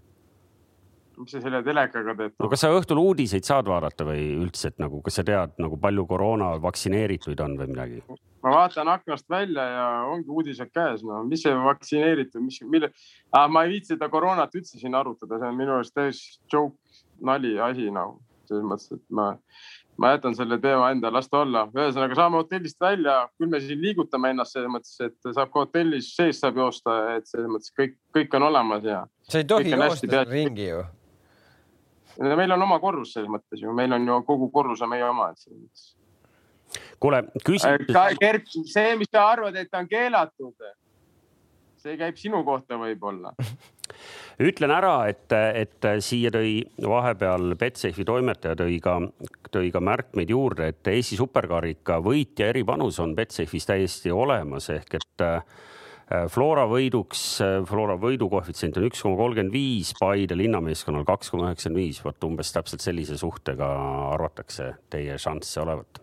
S3: Mis sa selle telekaga teed?
S2: no kas sa õhtul uudiseid saad vaadata või üldse, et nagu, kas sa tead nagu palju koroona vaktsineerituid on või midagi?
S3: ma vaatan aknast välja ja ongi uudised käes, no mis see vaktsineeritud, mis, mille ah,, ma ei viitsi seda koroonat üldse siin arutada, see on minu arust täiesti joke, nali asi nagu selles mõttes, et ma, ma jätan selle teema enda, las ta olla. ühesõnaga saame hotellist välja, küll me siin liigutame ennast selles mõttes, et saab ka hotellis sees saab joosta, et selles mõttes kõik, kõik on olemas ja.
S1: sa ei tohi joosta ringi ju
S3: meil on oma korrus selles mõttes ju, meil on ju kogu korrus on meie oma, et selles mõttes.
S2: kuule,
S3: küsimus. Gert, see, mis sa arvad, et on keelatud, see käib sinu kohta võib-olla
S2: ütlen ära, et, et siia tõi vahepeal Betsafe'i toimetaja tõi ka, tõi ka märkmeid juurde, et Eesti superkarika võitja eripanus on Betsafe'is täiesti olemas ehk et äh, Äh, Flora võiduks, äh, Flora võidukoefitsient on üks koma kolmkümmend viis, Paide linnameeskonnal kaks koma üheksakümmend viis, vot umbes täpselt sellise suhtega arvatakse teie šansse olevat.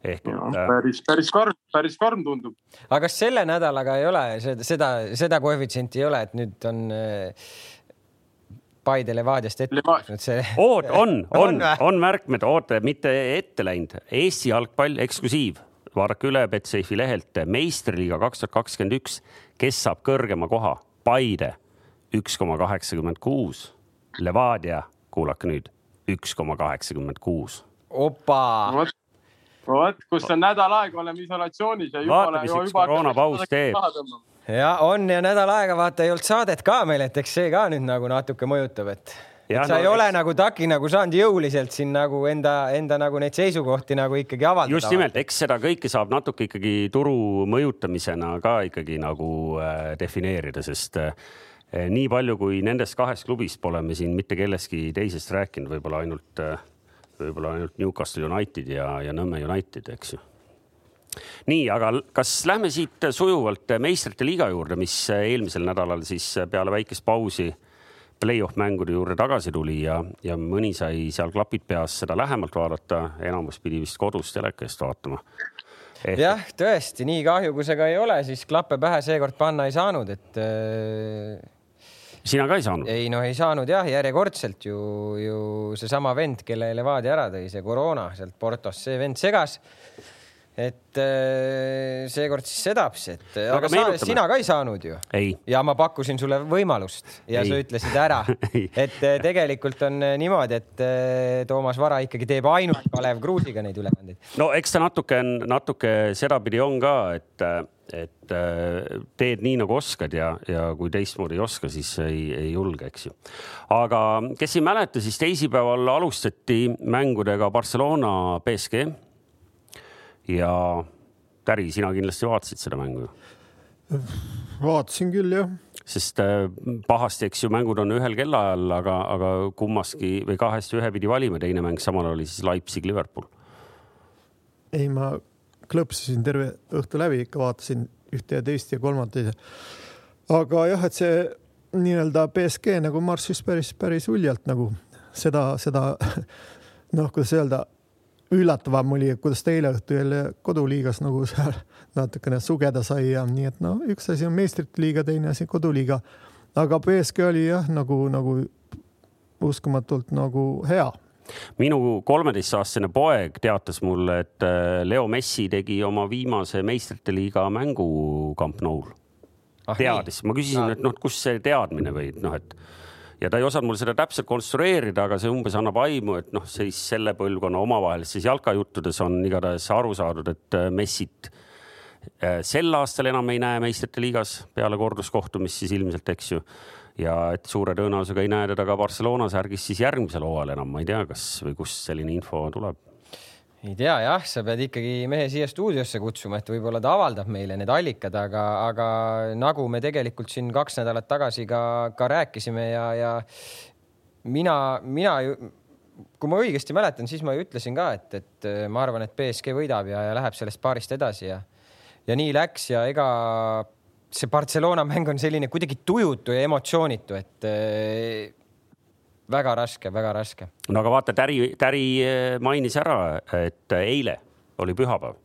S3: ehk et no,. Äh, päris, päris karm, päris karm tundub.
S1: aga kas selle nädalaga ei ole seda, seda, seda koefitsienti ei ole, et nüüd on Paide Levadiast ette
S2: Leva... see. oot, on, on, on, on märkmed, oota, mitte ette läinud. Eesti jalgpall eksklusiiv vaadake üle Betsafe'i lehelt meistriliiga kaks tuhat kakskümmend üks, kes saab kõrgema koha? Paide üks koma kaheksakümmend kuus, Levadia, kuulake nüüd, üks koma kaheksakümmend kuus.
S1: opa
S3: vot, vot, kus on nädal aega, oleme isolatsioonis ja
S2: juba. vaata, mis üks koroonapaus teeb
S1: ja on ja nädal aega vaata ei olnud saadet ka meil, et eks see ka nüüd nagu natuke mõjutab, et Ja, sa no, ei ole eks... nagu Taki nagu saanud jõuliselt siin nagu enda, enda nagu neid seisukohti nagu ikkagi avaldada.
S2: just nimelt, eks seda kõike saab natuke ikkagi turu mõjutamisena ka ikkagi nagu äh, defineerida, sest äh, nii palju kui nendest kahest klubist pole me siin mitte kellestki teisest rääkinud, võib-olla ainult äh,, võib-olla ainult Newcastle United ja, ja Nõmme United, eks ju nii, aga kas lähme siit sujuvalt meistrite liiga juurde, mis eelmisel nädalal siis peale väikest pausi äh, play-off mängude juurde tagasi tuli ja, ja mõni sai seal klapid peas seda lähemalt vaadata, enamus pidi vist kodus teleka eest vaatama.
S1: Ehk... jah, tõesti, nii kahju, kui see ka ei ole, siis klappe pähe seekord panna ei saanud, et äh....
S2: sina ka ei saanud?
S1: ei no ei saanud jah, järjekordselt ju, ju seesama vend, kelle Levadia ära tõi, see koroona sealt Portost, see vend segas et äh, seekord siis sedapsi, et aga, aga sa, sina ka ei saanud ju. ja ma pakkusin sulle võimalust ja ei. sa ütlesid ära et äh, tegelikult on äh, niimoodi, et Toomas Vara ikkagi teeb ainult Kalev Kruusiga neid ülekandeid.
S2: no eks ta natuke on, natuke sedapidi on ka, et, et teed nii nagu oskad ja, ja kui teistmoodi ei oska, siis ei, ei julge, eks ju. aga kes ei mäleta, siis teisipäeval alustati mängudega Barcelona BSG ja Täri, sina kindlasti vaatasid seda mängu ju?
S4: vaatasin küll jah.
S2: sest äh, pahasti, eks ju, mängud on ühel kellaajal, aga, aga kummaski või kahest ühe pidi valima, teine mäng samal oli siis Leipzig-Liverpool.
S4: ei, ma klõpsisin terve õhtu läbi, ikka vaatasin ühte ja teist ja kolmandat. aga jah, et see nii-öelda BSG nagu marssis päris, päris uljalt nagu seda, seda noh, kuidas öelda üllatavam oli, kuidas ta eile õhtul jälle koduliigas nagu seal natukene sugeda sai ja nii et no üks asi on meistrite liiga, teine asi koduliiga. aga BSG oli jah, nagu, nagu uskumatult nagu hea,
S2: minu kolmeteistaastane poeg teatas mulle, et äh, Leo Messi tegi oma viimase meistrite liiga mängu Camp Nou'l ah,. teadis, ma küsisin, et noh, kust see teadmine või noh, et ja ta ei osanud mul seda täpselt konstrueerida, aga see umbes annab aimu, et noh, siis selle põlvkonna omavahelistes jalkajuttudes on igatahes aru saadud, et äh, Messit äh, sel aastal enam ei näe meistrite liigas peale korduskohtumist siis ilmselt, eks ju. Ja et suure tõenäosusega ei näe teda ka Barcelona särgis siis järgmisel hooajal enam, ma ei tea, kas või kust selline info tuleb
S1: ei tea jah, sa pead ikkagi mehe siia stuudiosse kutsuma, et võib-olla ta avaldab meile need allikad, aga, aga nagu me tegelikult siin kaks nädalat tagasi ka, ka rääkisime ja, ja mina, mina ju, kui ma õigesti mäletan, siis ma ju ütlesin ka, et, et ma arvan, et BSG võidab ja, ja läheb sellest paarist edasi ja, ja nii läks ja ega see Barcelona mäng on selline kuidagi tujutu ja emotsioonitu, et äh, väga raske, väga raske.
S2: no aga vaata, Täri, Täri äh, mainis ära, et eile oli pühapäev,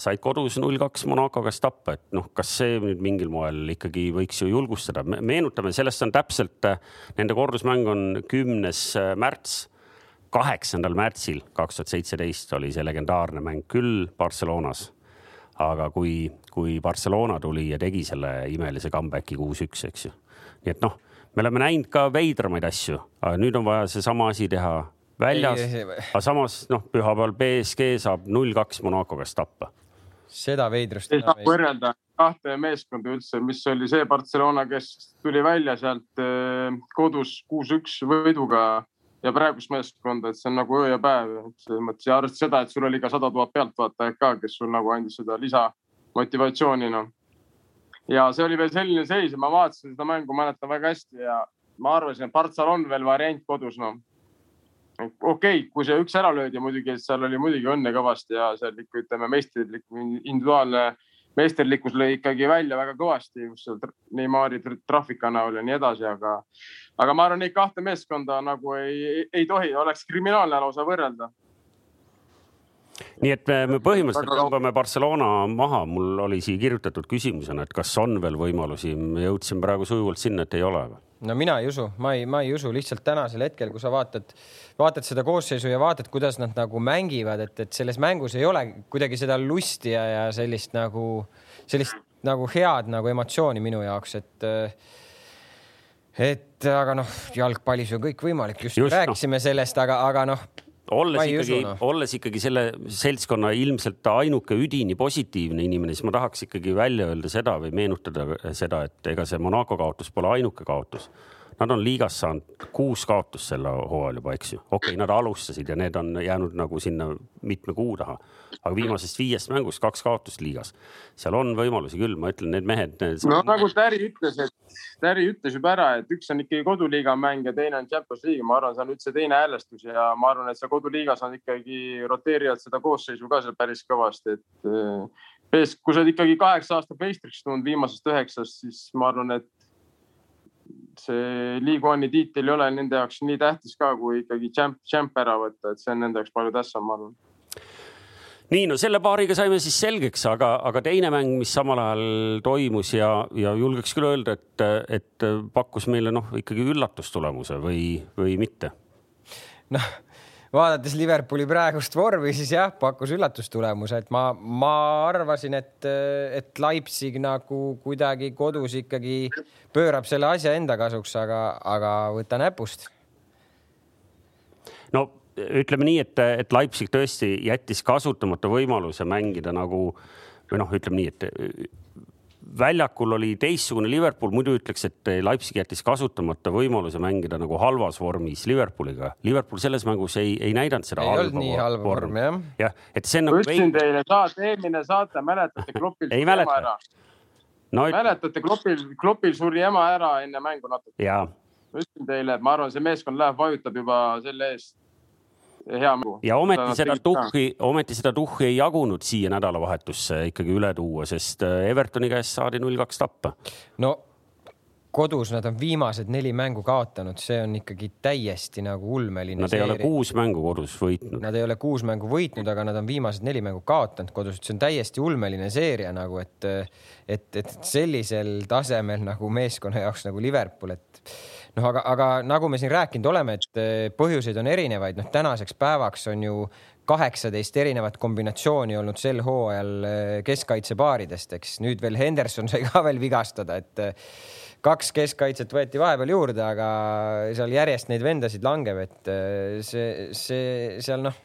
S2: said kodus null kaks Monaco käest tappa, et noh, kas see nüüd mingil moel ikkagi võiks ju julgustada, meenutame, sellest on täpselt, nende kordusmäng on kümnes märts kaheksandal märtsil kaks tuhat seitseteist oli see legendaarne mäng küll Barcelonas aga kui, kui Barcelona tuli ja tegi selle imelise comeback'i kuus-üks, eks ju. nii et noh, me oleme näinud ka veidramaid asju, aga nüüd on vaja seesama asi teha väljas, aga samas noh, pühapäeval BSG saab null-kaks Monaco käest tappa.
S1: seda veidrust.
S3: ei saa võrrelda kahte meeskonda üldse, mis oli see Barcelona, kes tuli välja sealt eh, kodus kuus-üks võiduga ja praegust meeskonda, et see on nagu öö ja päev, et selles mõttes ja arvestades seda, et sul oli ka sada tuhat pealtvaatajat ka, kes sul nagu andis seda lisamotivatsiooni, noh. Ja see oli veel selline seis ja ma vaatasin seda mängu, mäletan väga hästi ja ma arvasin, et Partsal on veel variant kodus, noh. okei okay,, kui see üks ära löödi muidugi, et seal oli muidugi õnne kõvasti ja seal ikka ütleme meistrlik individuaalne meisterlikkus lõi ikkagi välja väga kõvasti, just seal Neimari trahvika näol ja nii edasi, aga, aga ma arvan, neid kahte meeskonda nagu ei, ei tohi, oleks kriminaalne lausa võrrelda
S2: nii et me põhimõtteliselt tõmbame Barcelona maha, mul oli siia kirjutatud küsimusena, et kas on veel võimalusi, me jõudsime praegu sujuvalt sinna, et ei ole või?
S1: no mina ei usu, ma ei, ma ei usu lihtsalt tänasel hetkel, kui sa vaatad, vaatad seda koosseisu ja vaatad, kuidas nad nagu mängivad, et, et selles mängus ei ole kuidagi seda lusti ja, ja sellist nagu, sellist nagu head nagu emotsiooni minu jaoks, et et aga noh, jalgpallis on kõik võimalik, just, just rääkisime no. sellest, aga, aga noh
S2: olles ikkagi, no. olles ikkagi selle seltskonna ilmselt ainuke üdini positiivne inimene, siis ma tahaks ikkagi välja öelda seda või meenutada seda, et ega see Monaco kaotus pole ainuke kaotus Nad on liigas saanud kuus kaotust sel hooajal juba, eks ju. okei okay,, nad alustasid ja need on jäänud nagu sinna mitme kuu taha. aga viimasest viiest mängust kaks kaotust liigas. seal on võimalusi küll, ma ütlen, need mehed need....
S3: no nagu Täri ütles, et Täri ütles juba ära, et üks on ikkagi koduliiga mäng ja teine on Champions League, ma arvan, see on üldse teine häälestus ja ma arvan, et seal koduliigas on ikkagi roteerivad seda koosseisu ka seal päris kõvasti, et eh, kui sa oled ikkagi kaheksa aastat meistriks tulnud viimasest üheksast, siis ma arvan, et see League One'i tiitel ei ole nende jaoks nii tähtis ka, kui ikkagi champ, champ ära võtta, et see on nende jaoks palju tähtsam, ma arvan
S2: nii, no selle paariga saime siis selgeks, aga, aga teine mäng, mis samal ajal toimus ja, ja julgeks küll öelda, et, et pakkus meile noh, ikkagi üllatustulemuse või, või mitte?
S1: noh vaadates Liverpooli praegust vormi, siis jah, pakkus üllatustulemuse, et ma, ma arvasin, et, et Leipzig nagu kuidagi kodus ikkagi pöörab selle asja enda kasuks, aga, aga võta näpust.
S2: no ütleme nii, et, et Leipzig tõesti jättis kasutamata võimaluse mängida nagu või noh, ütleme nii, et väljakul oli teistsugune Liverpool, muidu ütleks, et Leipzig jättis kasutamata võimaluse mängida nagu halvas vormis Liverpooliga. Liverpool selles mängus ei, ei näidanud seda
S1: ei halba, nii halba vormi jah.
S2: jah, et see on nagu.
S3: ütlesin teile saate, eelmine saate, mäletate Kloppil
S2: ei mäleta.
S3: No, mäletate, Kloppil, Kloppil suri ema ära enne mängu natuke. ütlesin teile, et ma arvan, see meeskond läheb, vajutab juba selle eest hea mängu.
S2: ja ometi seda tuhhi, ometi seda tuhhi ei jagunud siia nädalavahetusse ikkagi üle tuua, sest äh, Evertoni käest saadi null kaks tappa.
S1: no kodus nad on viimased neli mängu kaotanud, see on ikkagi täiesti nagu ulmeline.
S2: Nad ei ole kuus mängu kodus võitnud.
S1: Nad ei ole kuus mängu võitnud, aga nad on viimased neli mängu kaotanud kodus, et see on täiesti ulmeline seeria nagu, et, et, et sellisel tasemel nagu meeskonna jaoks nagu Liverpool, et noh, aga, aga nagu me siin rääkinud oleme, et eh, põhjuseid on erinevaid, noh tänaseks päevaks on ju kaheksateist erinevat kombinatsiooni olnud sel hooajal eh, keskkaitsepaaridest, eks. Nüüd veel Henderson sai ka veel vigastada, et eh, kaks keskkaitset võeti vahepeal juurde, aga seal järjest neid vendasid langeb, et see, see seal noh,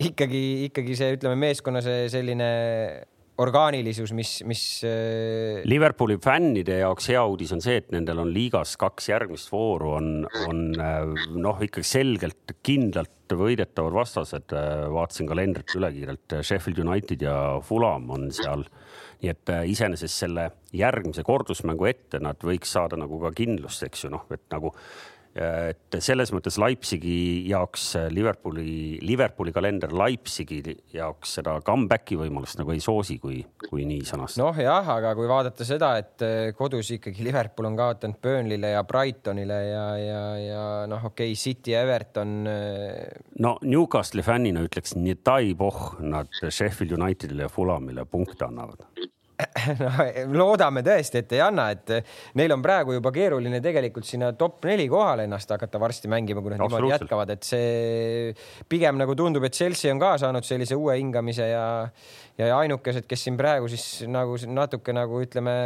S1: ikkagi, ikkagi see, ütleme meeskonna see selline orgaanilisus, mis, mis.
S2: Äh, Liverpooli fännide jaoks hea uudis on see, et nendel on liigas kaks järgmist vooru on, on äh, noh, ikkagi selgelt kindlalt võidetavad vastased. Äh, vaatasin kalendrit üle kiirelt, Sheffield United ja Fulham on seal. nii et iseenesest selle järgmise kordusmängu ette nad võiks saada nagu ka kindlust, eks ju, noh, et nagu et selles mõttes Leipzigi jaoks Liverpooli, Liverpooli kalender Leipzigi jaoks seda comeback'i võimalust nagu ei soosi, kui, kui nii sõnastada.
S1: noh, jah, aga kui vaadata seda, et eh, kodus ikkagi Liverpool on kaotanud Burnley'le ja Brightonile ja, ja, ja noh, okei okay,, City Everton.
S2: Eh, no Newcastle'i fännina ütleks, nad Sheffield Unitedile ja Fulhamile punkte annavad
S1: no loodame tõesti, et ei anna, et neil on praegu juba keeruline tegelikult sinna top neli kohale ennast hakata varsti mängima, kui nad niimoodi jätkavad, et see pigem nagu tundub, et Chelsea on ka saanud sellise uue hingamise ja ja ainukesed, kes siin praegu siis nagu natuke nagu ütleme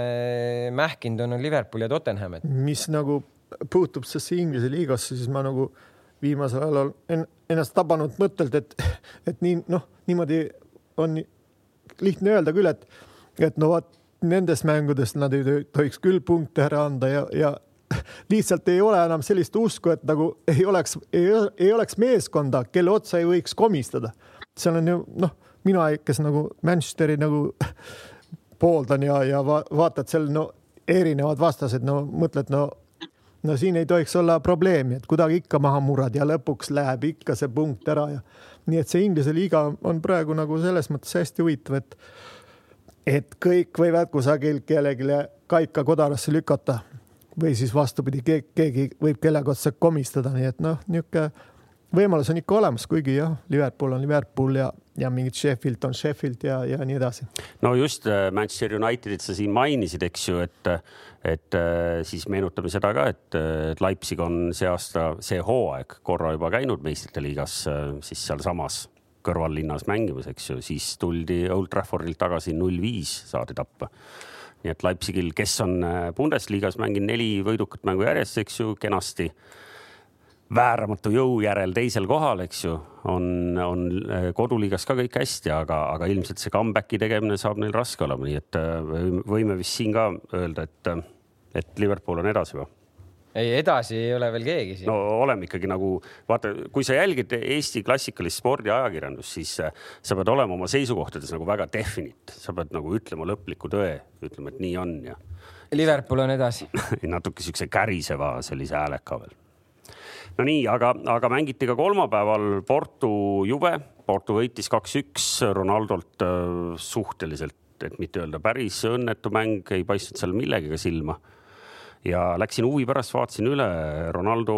S1: mähkinud on, on Liverpool ja Tottenham,
S4: et. mis nagu puutub sellesse Inglise liigasse, siis ma nagu viimasel ajal olen ennast tabanud mõttelt, et, et nii noh, niimoodi on lihtne öelda küll, et et no vot nendes mängudes nad ei tohiks küll punkte ära anda ja, ja lihtsalt ei ole enam sellist usku, et nagu ei oleks, ei oleks meeskonda, kelle otsa ei võiks komistada. seal on ju noh, mina, kes nagu Manchesteri nagu pooldan ja, ja va vaatad seal no erinevad vastased, no mõtled, no no siin ei tohiks olla probleemi, et kuidagi ikka maha murrad ja lõpuks läheb ikka see punkt ära ja nii et see Inglise liiga on praegu nagu selles mõttes hästi huvitav, et et kõik võivad kusagil kellelegi kaika kodarasse lükata või siis vastupidi, keegi võib kellegi otsa komistada, nii et noh, niisugune võimalus on ikka olemas, kuigi jah, Liverpool on Liverpool ja, ja mingid Sheffield on Sheffield ja, ja nii edasi.
S2: no just äh, Manchester Unitedit sa siin mainisid, eks ju, et, et äh, siis meenutame seda ka, et, et Leipzig on see aasta, see hooaeg korra juba käinud meistrite liigas äh, siis sealsamas kõrvallinnas mängimas, eks ju, siis tuldi Old Traffordilt tagasi null viis saadi tappa. nii et Leipzigil, kes on äh, Bundesliga-s mänginud neli võidukat mängu järjest, eks ju, kenasti vääramatu jõu järel teisel kohal, eks ju, on, on äh, koduliigas ka kõik hästi, aga, aga ilmselt see comeback'i tegemine saab neil raske olema, nii et äh, võime vist siin ka öelda, et, et Liverpool on edasi või?
S1: Ei, edasi ei ole veel keegi siin.
S2: no oleme ikkagi nagu vaata, kui sa jälgid Eesti klassikalist spordiajakirjandust, siis äh, sa pead olema oma seisukohtades nagu väga definite, sa pead nagu ütlema lõpliku tõe, ütlema, et nii on ja.
S1: Liverpool on edasi
S2: natuke siukse käriseva sellise hääleka veel. no nii, aga, aga mängiti ka kolmapäeval Porto Juve, Porto võitis kaks-üks Ronaldolt äh, suhteliselt, et mitte öelda päris õnnetu mäng, ei paistnud seal millegagi silma ja läksin huvi pärast, vaatasin üle Ronaldo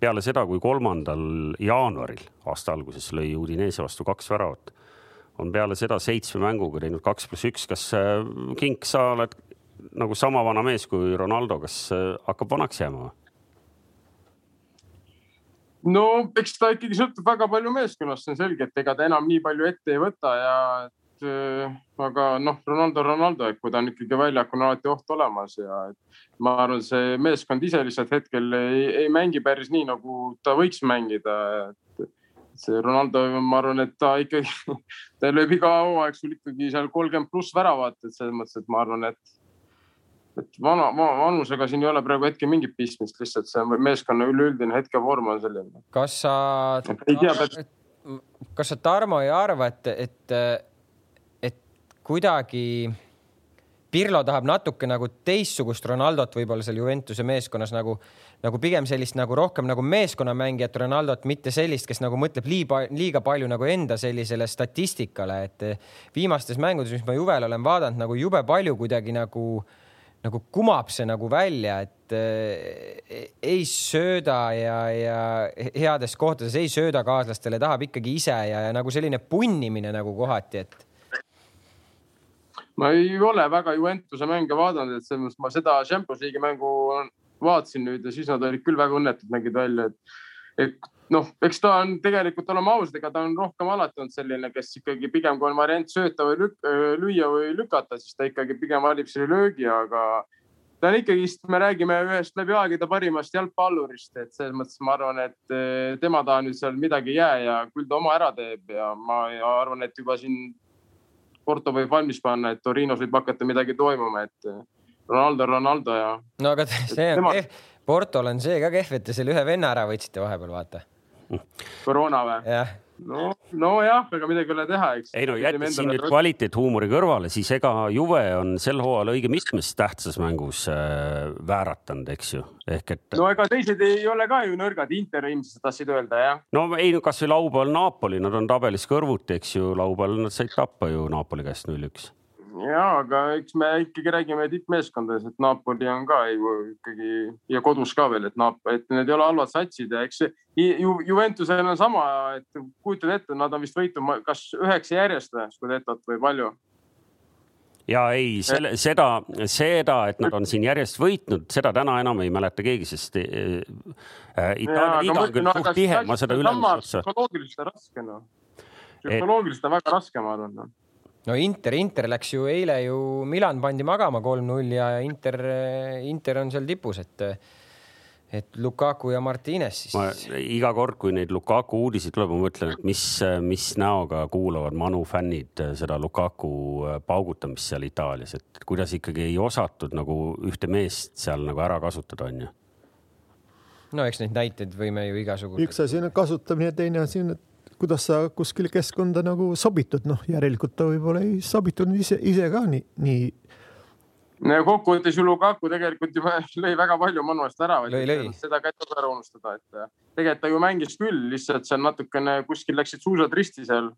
S2: peale seda, kui kolmandal jaanuaril aasta alguses lõi Udinese vastu kaks väravat, on peale seda seitsme mänguga teinud kaks pluss üks. kas äh, Kink, sa oled nagu sama vana mees kui Ronaldo, kas äh, hakkab vanaks jääma või?
S3: no eks ta ikkagi sõltub väga palju meeskonnast, see on selge, et ega ta enam nii palju ette ei võta ja Äh, aga noh, Ronaldo, Ronaldo, et kui ta on ikkagi väljakul, on alati oht olemas ja ma arvan, see meeskond ise lihtsalt hetkel ei, ei mängi päris nii, nagu ta võiks mängida. see Ronaldo, ma arvan, et ta ikkagi, ta lööb iga hooaeg sul ikkagi seal kolmkümmend pluss väravat, et selles mõttes, et ma arvan, et et vana, vanusega siin ei ole praegu hetkel mingit pistmist, lihtsalt see meeskonna üleüldine hetkevorm on selline.
S1: kas sa, kas sa, Tarmo, ei arva, et, et kuidagi Pirlo tahab natuke nagu teistsugust Ronaldot võib-olla seal Juventuse meeskonnas nagu, nagu pigem sellist nagu rohkem nagu meeskonnamängijat Ronaldot, mitte sellist, kes nagu mõtleb liiga, liiga palju nagu enda sellisele statistikale, et viimastes mängudes, mis ma Juvel olen vaadanud, nagu jube palju kuidagi nagu, nagu kumab see nagu välja, et äh, ei sööda ja, ja heades kohtades ei sööda kaaslastele, tahab ikkagi ise ja, ja nagu selline punnimine nagu kohati, et
S3: ma ei ole väga Juventuse mänge vaadanud, et selles mõttes ma seda Champions League'i mängu vaatasin nüüd ja siis nad olid küll väga õnnetud, nägid välja, et, et noh, eks ta on tegelikult, oleme ausad, ega ta on rohkem alati olnud selline, kes ikkagi pigem kui on variant sööta või lük, lüüa või lükata, siis ta ikkagi pigem valib selle löögi, aga ta on ikkagist, me räägime ühest läbi aegade parimast jalgpallurist, et selles mõttes ma arvan, et eh, tema taha nüüd seal midagi ei jää ja küll ta oma ära teeb ja ma arvan, et juba siin Porto võib valmis panna, et Torinos võib hakata midagi toimuma, et eh, Ronaldo, Ronaldo ja.
S1: no aga see on tema... kehv, Portol on see ka kehv, et te selle ühe venna ära võtsite vahepeal, vaata.
S3: koroona või?
S1: jah
S3: no, nojah, ega midagi ei ole teha, eks.
S2: ei no jättes siin nüüd kvaliteethuumori kõrvale, siis ega Juve on sel hooajal õige mitmes tähtsas mängus äh, vääratanud, eks ju, ehk et.
S3: no ega teised ei ole ka ju nõrgad, Inter ilmselt tahtsid öelda, jah?
S2: no ei, kasvõi laupäeval Napoli, nad on tabelis kõrvuti, eks ju, laupäeval nad said tappa ju Napoli käest null-üks
S3: ja, aga eks me ikkagi räägime tippmeeskondades, et Napoli on ka ju ikkagi ja kodus ka veel, et Naap-, et need ei ole halvad satsid ja eks Ju, Juventusel on sama, et kujutad ette, nad on vist võitnud kas üheksa järjest või Scudetot või palju
S2: ja ei, selle, seda, seda, et nad on siin järjest võitnud, seda täna enam ei mäleta keegi, sest äh, Itaalia liiga on küll suht tihe, ma seda ülemist otsa.
S3: psühholoogiliselt on raske noh, psühholoogiliselt on väga raske, ma arvan no
S1: no Inter, Inter läks ju eile ju, Milan pandi magama kolm-null ja Inter, Inter on seal tipus, et et Lukaku ja Martines siis.
S2: ma iga kord, kui neid Lukaku uudiseid tuleb, ma mõtlen, et mis, mis näoga kuulavad Manu fännid seda Lukaku paugutamist seal Itaalias, et kuidas ikkagi ei osatud nagu ühte meest seal nagu ära kasutada, onju.
S1: no eks neid näiteid võime ju igasuguseid.
S4: üks asi on kasutamine, teine asi on, et kuidas sa kuskile keskkonda nagu sobitud, noh, järelikult ta võib-olla ei sobitunud ise, ise ka nii, nii.
S3: no kokkuvõttes ju Lukaku tegelikult ju lõi väga palju Manu eest ära,
S1: seda
S3: ka ei tohi ära unustada, et äh, tegelikult ta ju mängis küll, lihtsalt seal natukene kuskil läksid suusad risti seal.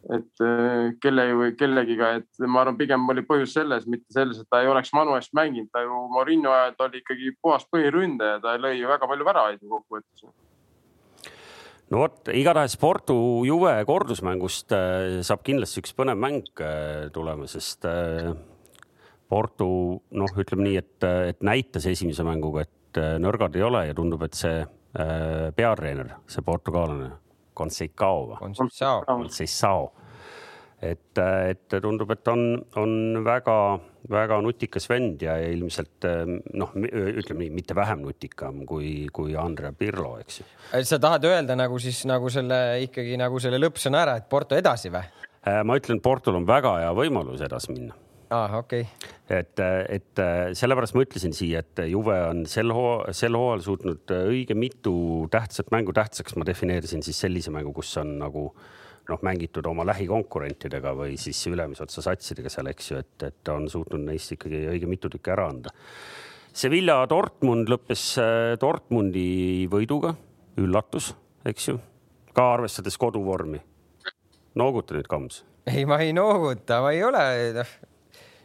S3: et äh, kelle või kellegiga, et ma arvan, pigem oli põhjus selles, mitte selles, et ta ei oleks Manu eest mänginud, ta ju Morinho ajal ta oli ikkagi puhas põhiründaja, ta lõi ju väga palju väravaid kokkuvõttes
S2: no vot, igatahes Porto Juve kordusmängust äh, saab kindlasti üks põnev mäng äh, tulema, sest äh, Porto noh, ütleme nii, et, et näitas esimese mänguga, et nõrgad ei ole ja tundub, et see peatreener, see portugaalane, Conceição? Conceição et, et tundub, et on, on väga-väga nutikas vend ja ilmselt noh, ütleme nii, mitte vähem nutikam kui, kui Andrea Pirlo, eks ju.
S1: sa tahad öelda nagu siis nagu selle ikkagi nagu selle lõppsõna ära, et Porto edasi või?
S2: Äh, ma ütlen, Portol on väga hea võimalus edasi minna
S1: ah,, okei okay..
S2: et, et sellepärast ma ütlesin siia, et Juve on sel hoo-, sel hooajal suutnud õige mitu tähtsat mängu, tähtsaks ma defineerisin siis sellise mängu, kus on nagu äh, noh, mängitud oma lähikonkurentidega või siis ülemise otsa satsidega seal, eks ju, et, et on suutnud neist ikkagi õige mitu tükki ära anda. Sevilla Dortmund lõppes äh, Dortmundi võiduga, üllatus, eks ju, ka arvestades koduvormi. nooguta nüüd, Kams.
S1: ei, ma ei nooguta, ma ei ole, noh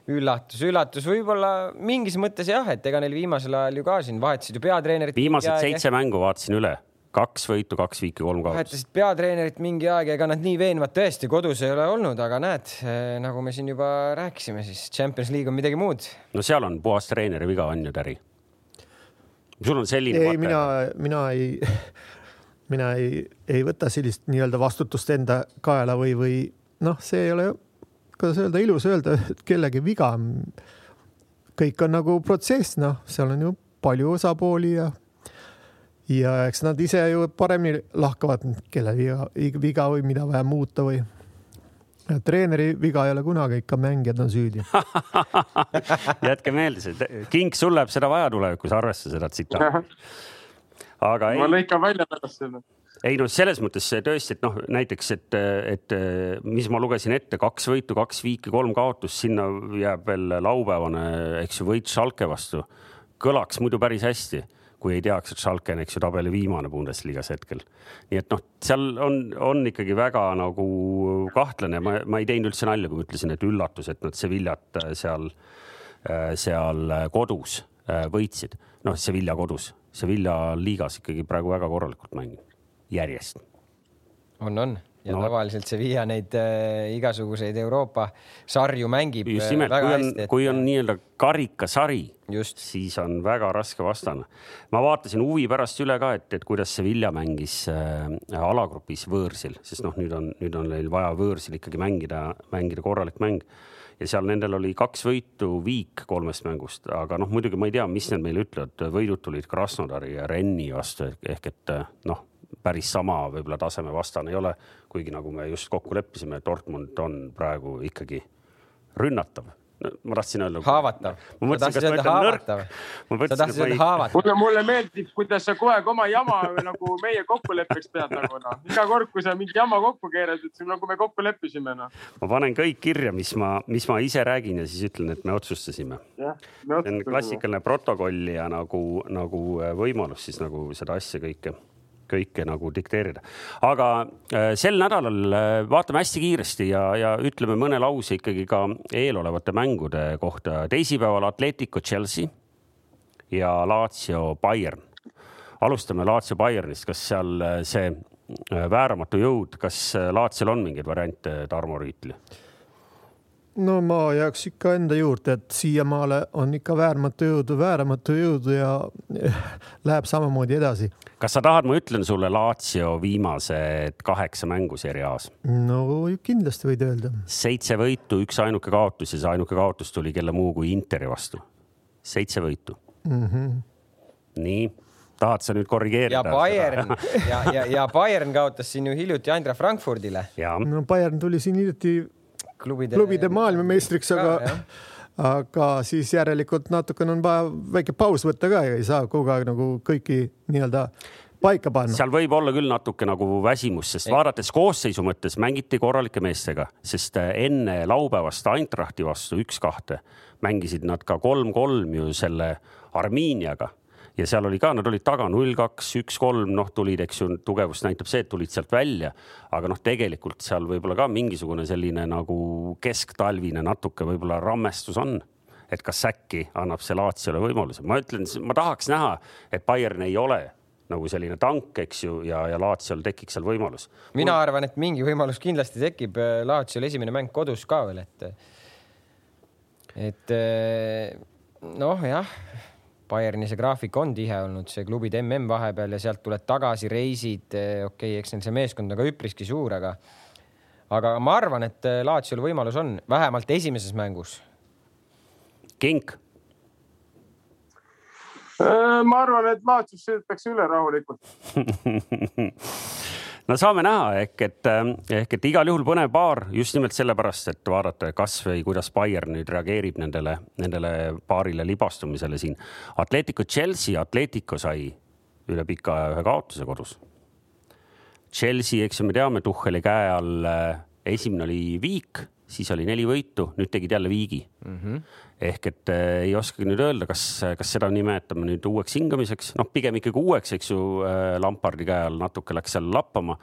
S1: üllatus, üllatus võib-olla mingis mõttes jah, et ega neil viimasel ajal ju ka siin vahetasid ju peatreenerit.
S2: viimased seitse mängu vaatasin üle kaks võitu, kaks viiki, kolm kaotust.
S1: vahetasid peatreenerit mingi aeg, ega nad nii veenvad tõesti kodus ei ole olnud, aga näed, eh, nagu me siin juba rääkisime, siis Champions League on midagi muud.
S2: no seal on puhas treeneri viga, on ju, Täri? sul on selline.
S4: ei, mina, mina ei, mina ei, ei võta sellist nii-öelda vastutust enda kaela või, või noh, see ei ole, kuidas öelda, ilus öelda, et kellegi viga. kõik on nagu protsess, noh, seal on ju palju osapooli ja ja eks nad ise ju paremini lahkavad, kelle viga, viga või mida vaja muuta või. treeneri viga ei ole kunagi, ikka mängijad on süüdi
S2: jätke meelde see, King, sul läheb seda vaja tulevikus, arvesta seda tsitaati.
S3: aga ei. ma lõikan välja pärast selle
S2: ei noh, selles mõttes tõesti, et noh, näiteks, et, et mis ma lugesin ette, kaks võitu, kaks viiki, kolm kaotust, sinna jääb veel laupäevane, eks ju, võit Schalke vastu. kõlaks muidu päris hästi kui ei teaks, et Schalke on, eks ju, tabeli viimane Bundesliga-s hetkel. nii et noh, seal on, on ikkagi väga nagu kahtlane, ma, ma ei teinud üldse nalja, kui ma ütlesin, et üllatus, et nad Sevillat äh, seal, äh, seal äh, kodus võitsid. noh, Sevilla kodus, Sevilla liigas ikkagi praegu väga korralikult mängib, järjest.
S1: on, on ja no. tavaliselt Sevilla neid äh, igasuguseid Euroopa sarju mängib.
S2: just nimelt, kui on, et... kui on nii-öelda karikasari, siis on väga raske vastane. ma vaatasin huvi pärast üle ka, et, et kuidas Sevilla mängis äh, alagrupis võõrsil, sest noh, nüüd on, nüüd on neil vaja võõrsil ikkagi mängida, mängida korralik mäng ja seal nendel oli kaks võitu viik kolmest mängust, aga noh, muidugi ma ei tea, mis need meile ütlevad, võidud tulid Krasnodari ja Renni vastu ehk et noh päris sama võib-olla taseme vastane ei ole, kuigi nagu me just kokku leppisime, Dortmund on praegu ikkagi rünnatav ma tahtsin öelda.
S1: haavatav.
S2: ma mõtlesin, kas ma ütlen nõrk.
S1: sa tahtsid öelda haavatav.
S3: kuule, mulle meeldib, kuidas sa kogu aeg oma jama nagu meie kokkuleppeks pead nagu noh. iga kord, kui sa mingi jama kokku keerad, et nagu me kokku leppisime noh.
S2: ma panen kõik kirja, mis ma, mis ma ise räägin ja siis ütlen, et me otsustasime. see on klassikaline protokollija nagu, nagu võimalus siis nagu seda asja kõike kõike nagu dikteerida. aga äh, sel nädalal äh, vaatame hästi kiiresti ja, ja ütleme mõne lause ikkagi ka eelolevate mängude kohta. teisipäeval Atletico Chelsea ja Lazio Bayern. alustame Lazio Bayernist, kas seal äh, see vääramatu jõud, kas Laziol on mingeid variante, Tarmo Rüütli?
S4: No ma jääks ikka enda juurde, et siiamaale on ikka vääramatu jõudu, vääramatu jõudu ja läheb samamoodi edasi.
S2: kas sa tahad, ma ütlen sulle Lazio viimased kaheksa mängu Serie A-s?
S4: no kindlasti võid öelda.
S2: seitse võitu, üks ainuke kaotus ja see ainuke kaotus tuli kelle muu kui Interi vastu. seitse võitu mm. -hmm. nii tahad sa nüüd korrigeerida?
S1: ja Bayern ja, ja, ja Bayern kaotas siin ju hiljuti Eintracht Frankfurdile.
S4: no Bayern tuli siin hiljuti klubide, klubide maailmameistriks, aga, aga siis järelikult natukene on vaja väike paus võtta ka ja ei saa kogu aeg nagu kõiki nii-öelda paika panna.
S2: seal võib olla küll natuke nagu väsimus, sest vaadates koosseisu mõttes mängiti korralike meestega, sest enne laupäevast Eintrachti vastu üks-kahte mängisid nad ka kolm-kolm ju selle Armiiniaga ja seal oli ka, nad olid taga null, kaks, üks, kolm, noh, tulid, eks ju, tugevust näitab see, et tulid sealt välja. aga noh, tegelikult seal võib-olla ka mingisugune selline nagu kesktalvine natuke võib-olla rammestus on et kas äkki annab see Laatsiole võimaluse, ma ütlen, ma tahaks näha, et Bayern ei ole nagu selline tank, eks ju, ja, ja Laatsiol tekiks seal võimalus.
S1: mina Mul... arvan, et mingi võimalus kindlasti tekib Laatsiol esimene mäng kodus ka veel, et, et noh, jah Bayerni see graafik on tihe olnud, see klubide mm vahepeal ja sealt tuled tagasi, reisid, eh, okei okay,, eks neil see meeskond on ka üpriski suur, aga, aga ma arvan, et eh, Laatsiol võimalus on vähemalt esimeses mängus.
S2: kink.
S3: Äh, ma arvan, et Laatsios sõidetakse üle rahulikult
S2: no saame näha, ehk et, ähm, ehk et igal juhul põnev paar just nimelt sellepärast, et vaadata kasvõi kuidas Bayern nüüd reageerib nendele, nendele paarile libastumisele siin. Atletico Chelsea, Atletico sai üle pika aja ühe kaotuse kodus. Chelsea, eks ju, me teame, Tuhheli käe all äh, esimene oli viik, siis oli neli võitu, nüüd tegid jälle viigi mm. -hmm ehk et äh, ei oskagi nüüd öelda, kas, kas seda nimetame nüüd uueks hingamiseks, noh, pigem ikkagi uueks, eks ju äh,, Lampardi käe all natuke läks seal lappama.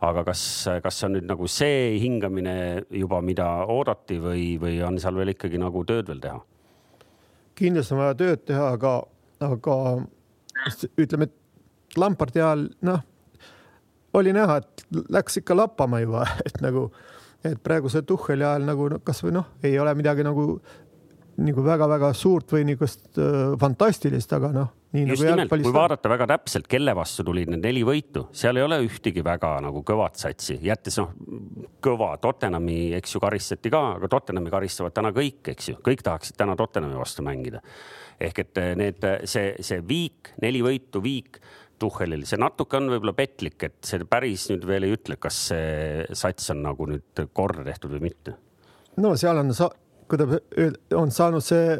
S2: aga kas, kas see on nüüd nagu see hingamine juba, mida oodati või, või on seal veel ikkagi nagu tööd veel teha?
S4: kindlasti on vaja tööd teha, aga, aga ütleme, et Lampardi ajal, noh, oli näha, et läks ikka lappama juba, et nagu, et praeguse Tuhheli ajal nagu kasvõi noh, ei ole midagi nagu nagu väga-väga suurt või niisugust fantastilist, aga noh.
S2: just nagu nimelt, kui vaadata väga täpselt, kelle vastu tulid need neli võitu, seal ei ole ühtegi väga nagu kõvat satsi, jättes noh, kõva Tottenhami, eks ju, karistati ka, aga Tottenhami karistavad täna kõik, eks ju, kõik tahaksid täna Tottenhami vastu mängida. ehk et äh, need, see, see viik, neli võitu, viik Tuhhelil, see natuke on võib-olla petlik, et see päris nüüd veel ei ütle, kas see sats on nagu nüüd korda tehtud või mitte.
S4: no seal on kuidas on saanud see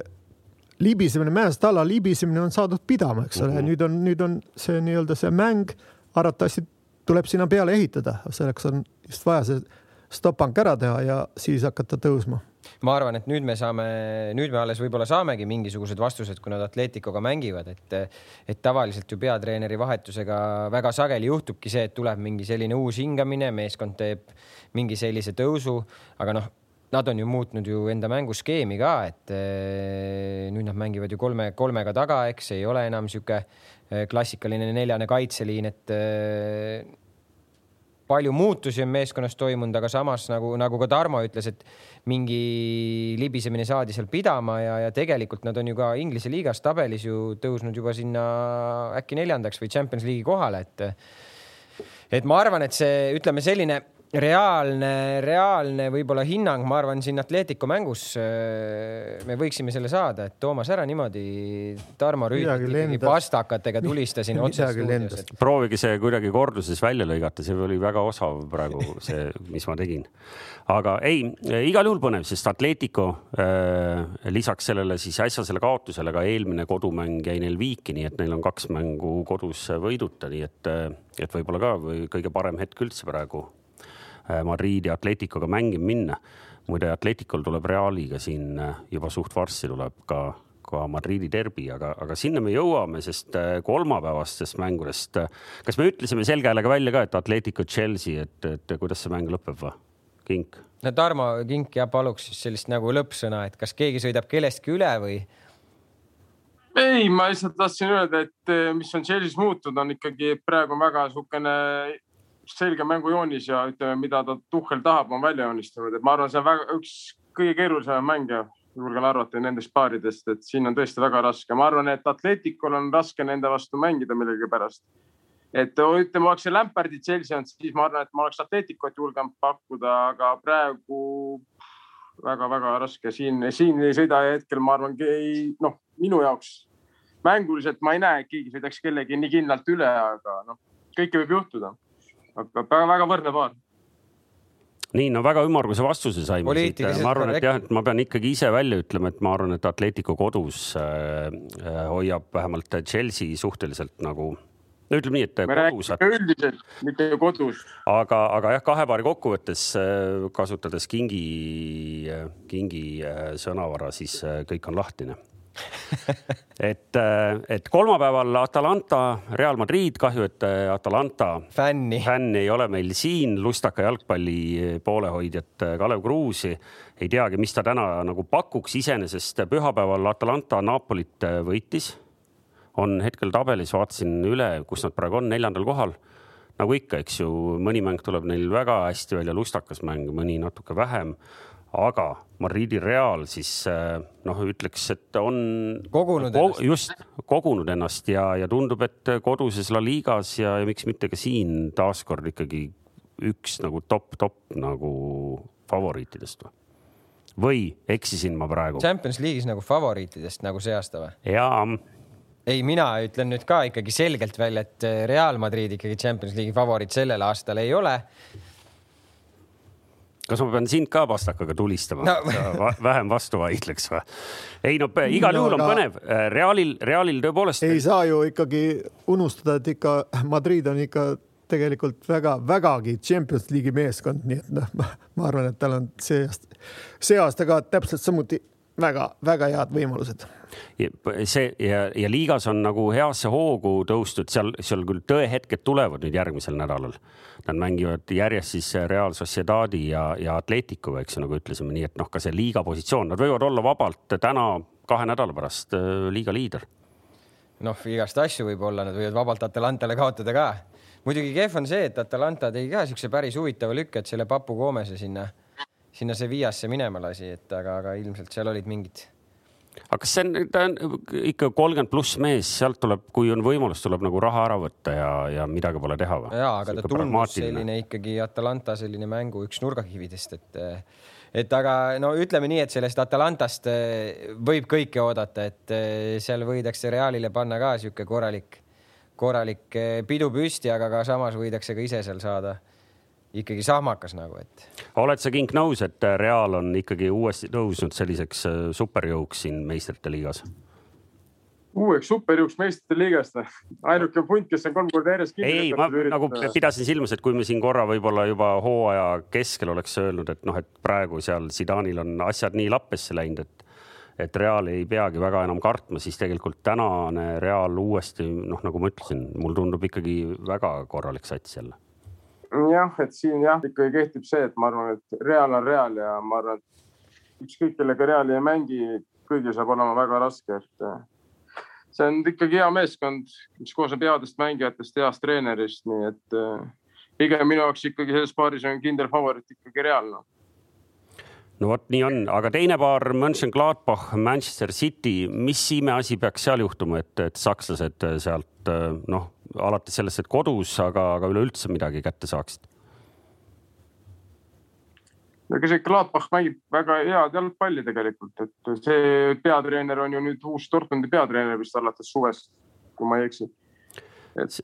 S4: libisemine, mäest alla libisemine on saadud pidama, eks ole mm, -hmm. nüüd on, nüüd on see nii-öelda see mäng, arvatavasti tuleb sinna peale ehitada, selleks on just vaja see stopank ära teha ja siis hakata tõusma.
S1: Ma arvan, et nüüd me saame, nüüd me alles võib-olla saamegi mingisugused vastused, kui nad Atleticoga mängivad, et, et tavaliselt ju peatreeneri vahetusega väga sageli juhtubki see, et tuleb mingi selline uus hingamine, meeskond teeb mingi sellise tõusu, aga noh nad on ju muutnud ju enda mänguskeemi ka, et eh, nüüd nad mängivad ju kolme, kolmega taga, eks ei ole enam sihuke eh, klassikaline neljane kaitseliin, et eh, palju muutusi on meeskonnas toimunud, aga samas nagu, nagu ka Tarmo ütles, et mingi libisemine saadi seal pidama ja, ja tegelikult nad on ju ka Inglise liigas tabelis ju tõusnud juba sinna äkki neljandaks või Champions League'i kohale, et et ma arvan, et see, ütleme selline reaalne, reaalne võib-olla hinnang, ma arvan, siin Atletico mängus äh, me võiksime selle saada, et Toomas, ära niimoodi Tarmo ikkagi pastakatega tulista siin otse stuudios.
S2: Et... proovige see kuidagi korduses välja lõigata, see oli väga osav praegu see, mis ma tegin. aga ei, igal juhul põnev, sest Atletico äh, lisaks sellele siis äsjasele kaotusele ka eelmine kodumäng jäi neil viiki, nii et neil on kaks mängu kodus võiduta, nii et, et võib-olla ka või kõige parem hetk üldse praegu Äh, Madridi Atleticoga mängima minna. muide, Atleticol tuleb Realiga siin äh, juba suht varsti tuleb ka, ka Madridi derbi, aga, aga sinna me jõuame, sest äh, kolmapäevastest mängudest, kas me ütlesime selge häälega välja ka, et Atletico Chelsea, et, et kuidas see mäng lõpeb või? Kink.
S1: no Tarmo Kink ja paluks siis sellist nagu lõppsõna, et kas keegi sõidab kellestki üle või?
S3: ei, ma lihtsalt tahtsin öelda, et mis on Chelsea's muutunud, on ikkagi praegu väga niisugune selge mängujoonis ja ütleme, mida ta Tuhhel tahab, on välja joonistanud, et ma arvan, see on väga üks kõige keerulisem mänge, julgen arvata nendest paaridest, et siin on tõesti väga raske. ma arvan, et Atleticul on raske nende vastu mängida millegipärast. et ütleme, oleks see Lampardi Chelsea olnud, siis ma arvan, et ma oleks Atleticut julgenud pakkuda, aga praegu väga-väga raske siin, siin ei sõida hetkel, ma arvan, noh, minu jaoks mänguliselt ma ei näe, et keegi sõidaks kellegi nii kindlalt üle, aga noh, kõike võib juhtuda aga väga võrdne paar
S2: nii, no väga ümmarguse vastuse saime siit. ma arvan, et jah, et ma pean ikkagi ise välja ütlema, et ma arvan, et Atletico kodus äh, äh hoiab vähemalt Chelsea suhteliselt nagu no ütleme nii, et
S3: me kodus. üldiselt, mitte kodus.
S2: aga, aga jah, kahe paari kokkuvõttes äh, kasutades kingi, äh, kingi sõnavara, siis kõik on lahtine et, äh, et kolmapäeval Atalanta, Real Madrid, kahju, et äh, Atalanta
S1: fänni,
S2: fänni ei ole meil siin, lustaka jalgpalli poolehoidjat äh, Kalev Kruusi. ei teagi, mis ta täna nagu pakuks, iseenesest pühapäeval Atalanta Napolit võitis. on hetkel tabelis, vaatasin üle, kus nad praegu on, neljandal kohal nagu ikka, eks ju, mõni mäng tuleb neil väga hästi välja, lustakas mäng, mõni natuke vähem aga Madridi Real siis äh, noh, ütleks, et on
S1: kogunud ko ennast.
S2: just kogunud ennast ja, ja tundub, et koduses La Ligas ja, ja miks mitte ka siin taaskord ikkagi üks nagu top-top nagu favoriitidest või? või eksisin ma praegu?
S1: Champions League'is nagu favoriitidest nagu see aasta või?
S2: jaa.
S1: ei, mina ütlen nüüd ka ikkagi selgelt välja, et Real Madrid ikkagi Champions League'i favoriit sellel aastal ei ole
S2: kas ma pean sind ka pastakaga tulistama no. vähem vastu vaidleks või? ei no igal juhul no, on põnev. Äh, Realil, Realil tõepoolest.
S4: ei saa ju ikkagi unustada, et ikka Madrid on ikka tegelikult väga-vägagi Champions League'i meeskond, nii et noh, ma arvan, et tal on see aasta, see aasta ka täpselt samuti väga-väga head võimalused.
S2: see ja, ja liigas on nagu heasse hoogu tõustud, seal, seal küll tõehetked tulevad nüüd järgmisel nädalal. Nad mängivad järjest siis Real Sociedadi ja, ja Atleticuga, eks ju, nagu ütlesime, nii et noh, ka see liiga positsioon, nad võivad olla vabalt täna kahe nädala pärast äh, liiga liider.
S1: noh, igast asju võib olla, nad võivad vabalt Atalantale kaotada ka. muidugi kehv on see, et Atalanta tegi ka siukse päris huvitava lükke, et selle Papu Gomese sinna sinna Sevillasse minema lasi, et aga, aga ilmselt seal olid mingid.
S2: aga kas see on, ta on ikka kolmkümmend pluss mees, sealt tuleb, kui on võimalus, tuleb nagu raha ära võtta ja, ja midagi pole teha või?
S1: ja, aga ta tundus selline ikkagi Atalanta selline mängu üks nurgakividest, et et aga no ütleme nii, et sellest Atalantast eh, võib kõike oodata, et eh, seal võidakse Realile panna ka sihuke korralik, korralik eh, pidu püsti, aga ka samas võidakse ka ise seal saada ikkagi sahmakas nagu, et.
S2: oled sa, Kink, nõus, et Real on ikkagi uuesti tõusnud selliseks äh, superjõuks siin meistrite liigas?
S3: uueks superjõuks meistrite liigast või? ainuke punt, kes on kolm korda järjest
S2: kinni. ei, ma nagu pidasin silmas, et kui me siin korra võib-olla juba hooaja keskel oleks öelnud, et noh, et praegu seal Zidanil on asjad nii lappesse läinud, et et Real ei peagi väga enam kartma, siis tegelikult tänane Real uuesti noh, nagu ma ütlesin, mul tundub ikkagi väga korralik sats jälle
S3: jah, et siin jah, ikkagi kehtib see, et ma arvan, et Real on Real ja ma arvan, et ükskõik kellega Reali ei mängi, kõigil saab olema väga raske, et eh, see on ikkagi hea meeskond, mis koosneb headest mängijatest, heast treenerist, nii et eh, pigem minu jaoks ikkagi selles paaris on kindel favoriit ikkagi Real noh
S2: no vot, nii on, aga teine paar, Mönchengladbach, Manchester City, mis imeasi peaks seal juhtuma, et, et sakslased sealt noh, alates sellest, et kodus, aga, aga üleüldse midagi kätte saaksid?
S3: no ega see Gladbach mängib väga head jalgpalli tegelikult, et see peatreener on ju nüüd uus Dortmundi peatreener vist alates suvest, kui ma ei eksi. et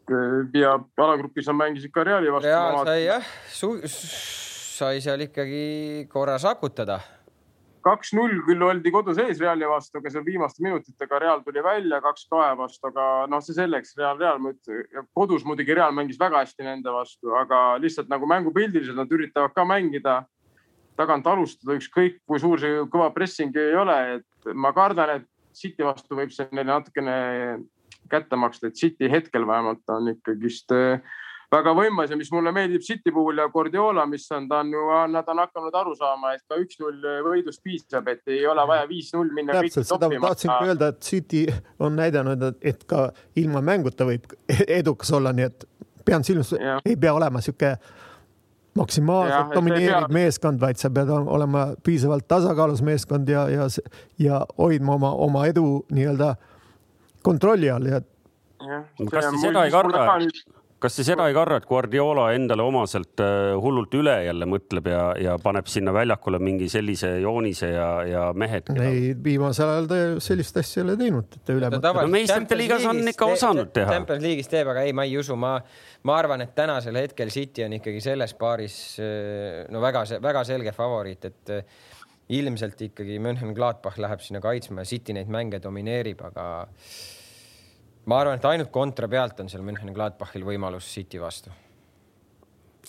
S3: ja alagrupis on mängisid ka Reali vastu.
S1: Real sai jah sai seal ikkagi korra sakutada.
S3: kaks-null küll oldi koduseis Reali vastu, aga seal viimaste minutitega Real tuli välja kaks-kahe vastu, aga noh, see selleks, Real, Real, kodus muidugi Real mängis väga hästi nende vastu, aga lihtsalt nagu mängupildiliselt nad üritavad ka mängida tagant alustada, ükskõik kui suur see kõva pressing ei ole, et ma kardan, et City vastu võib see neile natukene kätte maksta, et City hetkel vähemalt on ikkagist äh, väga võimas ja mis mulle meeldib City puhul ja Guardiola, mis on, ta on ju, nad on hakanud aru saama, et ka üks-null võidust piisab, et ei ole vaja viis-null minna.
S4: täpselt, seda ma tahtsingi öelda, et City on näidanud, et ka ilma mänguta võib edukas olla, nii et pean silmas, ei pea olema sihuke maksimaalselt domineeriv pea... meeskond, vaid sa pead olema piisavalt tasakaalus meeskond ja, ja, ja hoidma oma, oma edu nii-öelda kontrolli all ja.
S2: kas te seda ei karda? Kas te seda ei karda, et Guardiola endale omaselt äh, hullult üle jälle mõtleb ja, ja paneb sinna väljakule mingi sellise joonise ja, ja mehed
S4: ei, viimasel ajal ta sellist asja ei ole teinud, et ta üle
S2: mõtleb. no meistrite liigas on ikka osanud teha.
S1: Champions liigis teeb, aga ei, ma ei usu, ma, ma arvan, et tänasel hetkel City on ikkagi selles paaris äh, no väga-väga selge favoriit, et äh, ilmselt ikkagi Mönchengladbach läheb sinna kaitsma ja City neid mänge domineerib, aga ma arvan, et ainult kontra pealt on seal Müncheni Gladbachil võimalus City vastu.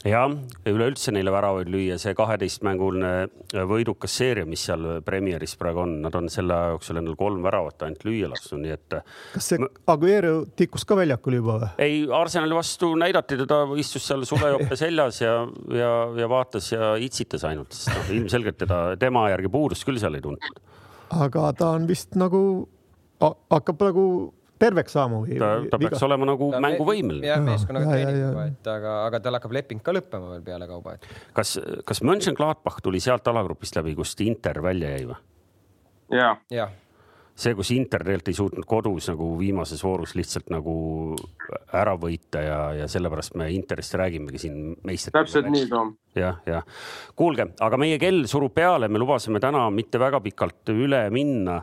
S2: jah, üleüldse neile väravaid lüüa, see kaheteistmänguline võidukas seeria, mis seal Premieris praegu on, nad on selle aja jooksul endal kolm väravat ainult lüüa lasknud, nii et.
S4: kas see Aguero tikkus ka väljakul juba või?
S2: ei, Arsenali vastu näidati teda, istus seal sulejope seljas ja, ja, ja vaatas ja itsitas ainult, sest noh, ilmselgelt teda, tema järgi puudust küll seal ei tuntud.
S4: aga ta on vist nagu hakkab nagu terveks saama või?
S2: ta, ta peaks viga? olema nagu ta mänguvõimeline.
S1: jah, meeskonnaga treenib juba, et aga, aga tal hakkab leping ka lõppema veel pealekauba, et.
S2: kas, kas Mönchengladbach tuli sealt alagrupist läbi, kust Inter välja jäi või?
S3: ja,
S1: ja
S2: see, kus Inter tegelikult ei suutnud kodus nagu viimases voorus lihtsalt nagu ära võita ja, ja sellepärast me Interist räägimegi siin meistrite.
S3: täpselt nii, Tom.
S2: jah, jah. kuulge, aga meie kell surub peale, me lubasime täna mitte väga pikalt üle minna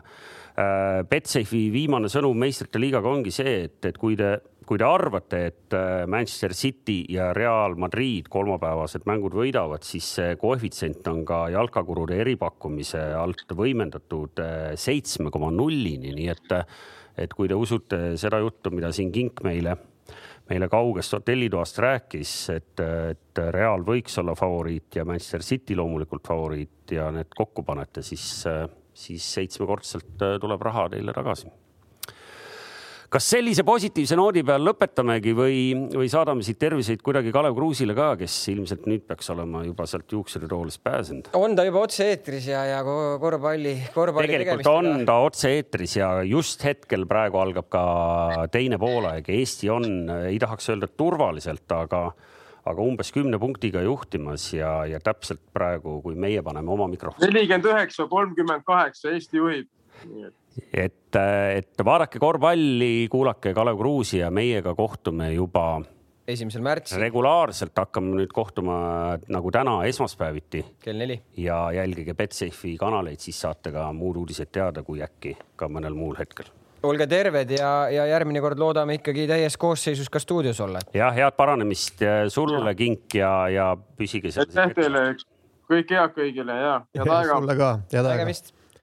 S2: Betsafe'i viimane sõnum meistrite liigaga ongi see, et, et kui te, kui te arvate, et äh, Manchester City ja Real Madrid kolmapäevased mängud võidavad, siis see koefitsient on ka jalkakurude eripakkumise alt võimendatud äh, seitsme koma nullini, nii et, et kui te usute seda juttu, mida siin Kink meile meile kaugest hotellitoast rääkis, et, et Real võiks olla favoriit ja Manchester City loomulikult favoriit ja need kokku panete, siis siis seitsmekordselt äh, tuleb raha teile tagasi kas sellise positiivse noodi peal lõpetamegi või, või saadame siit terviseid kuidagi Kalev Kruusile ka, kes ilmselt nüüd peaks olema juba sealt juuksuritoolist pääsenud?
S1: on ta juba otse-eetris ja, ja korvpalli, korvpalli
S2: tegelikult on ta otse-eetris ja just hetkel praegu algab ka teine poolaeg. Eesti on, ei tahaks öelda turvaliselt, aga aga umbes kümne punktiga juhtimas ja, ja täpselt praegu, kui meie paneme oma mikrofoni.
S3: nelikümmend üheksa, kolmkümmend kaheksa, Eesti juhib.
S2: et, et vaadake korvpalli, kuulake Kalev Kruusi ja meiega kohtume juba
S1: esimesel märtsil.
S2: regulaarselt hakkame nüüd kohtuma nagu täna esmaspäeviti.
S1: kell neli.
S2: ja jälgige Betsafe'i kanaleid, siis saate ka muud uudised teada, kui äkki ka mõnel muul hetkel
S1: olge terved ja, ja järgmine kord loodame ikkagi täies koosseisus ka stuudios olla.
S2: ja head paranemist sulle, Kink ja, ja püsige seal.
S3: aitäh teile, kõike head kõigile ja head aega.
S4: sulle ka, head aega.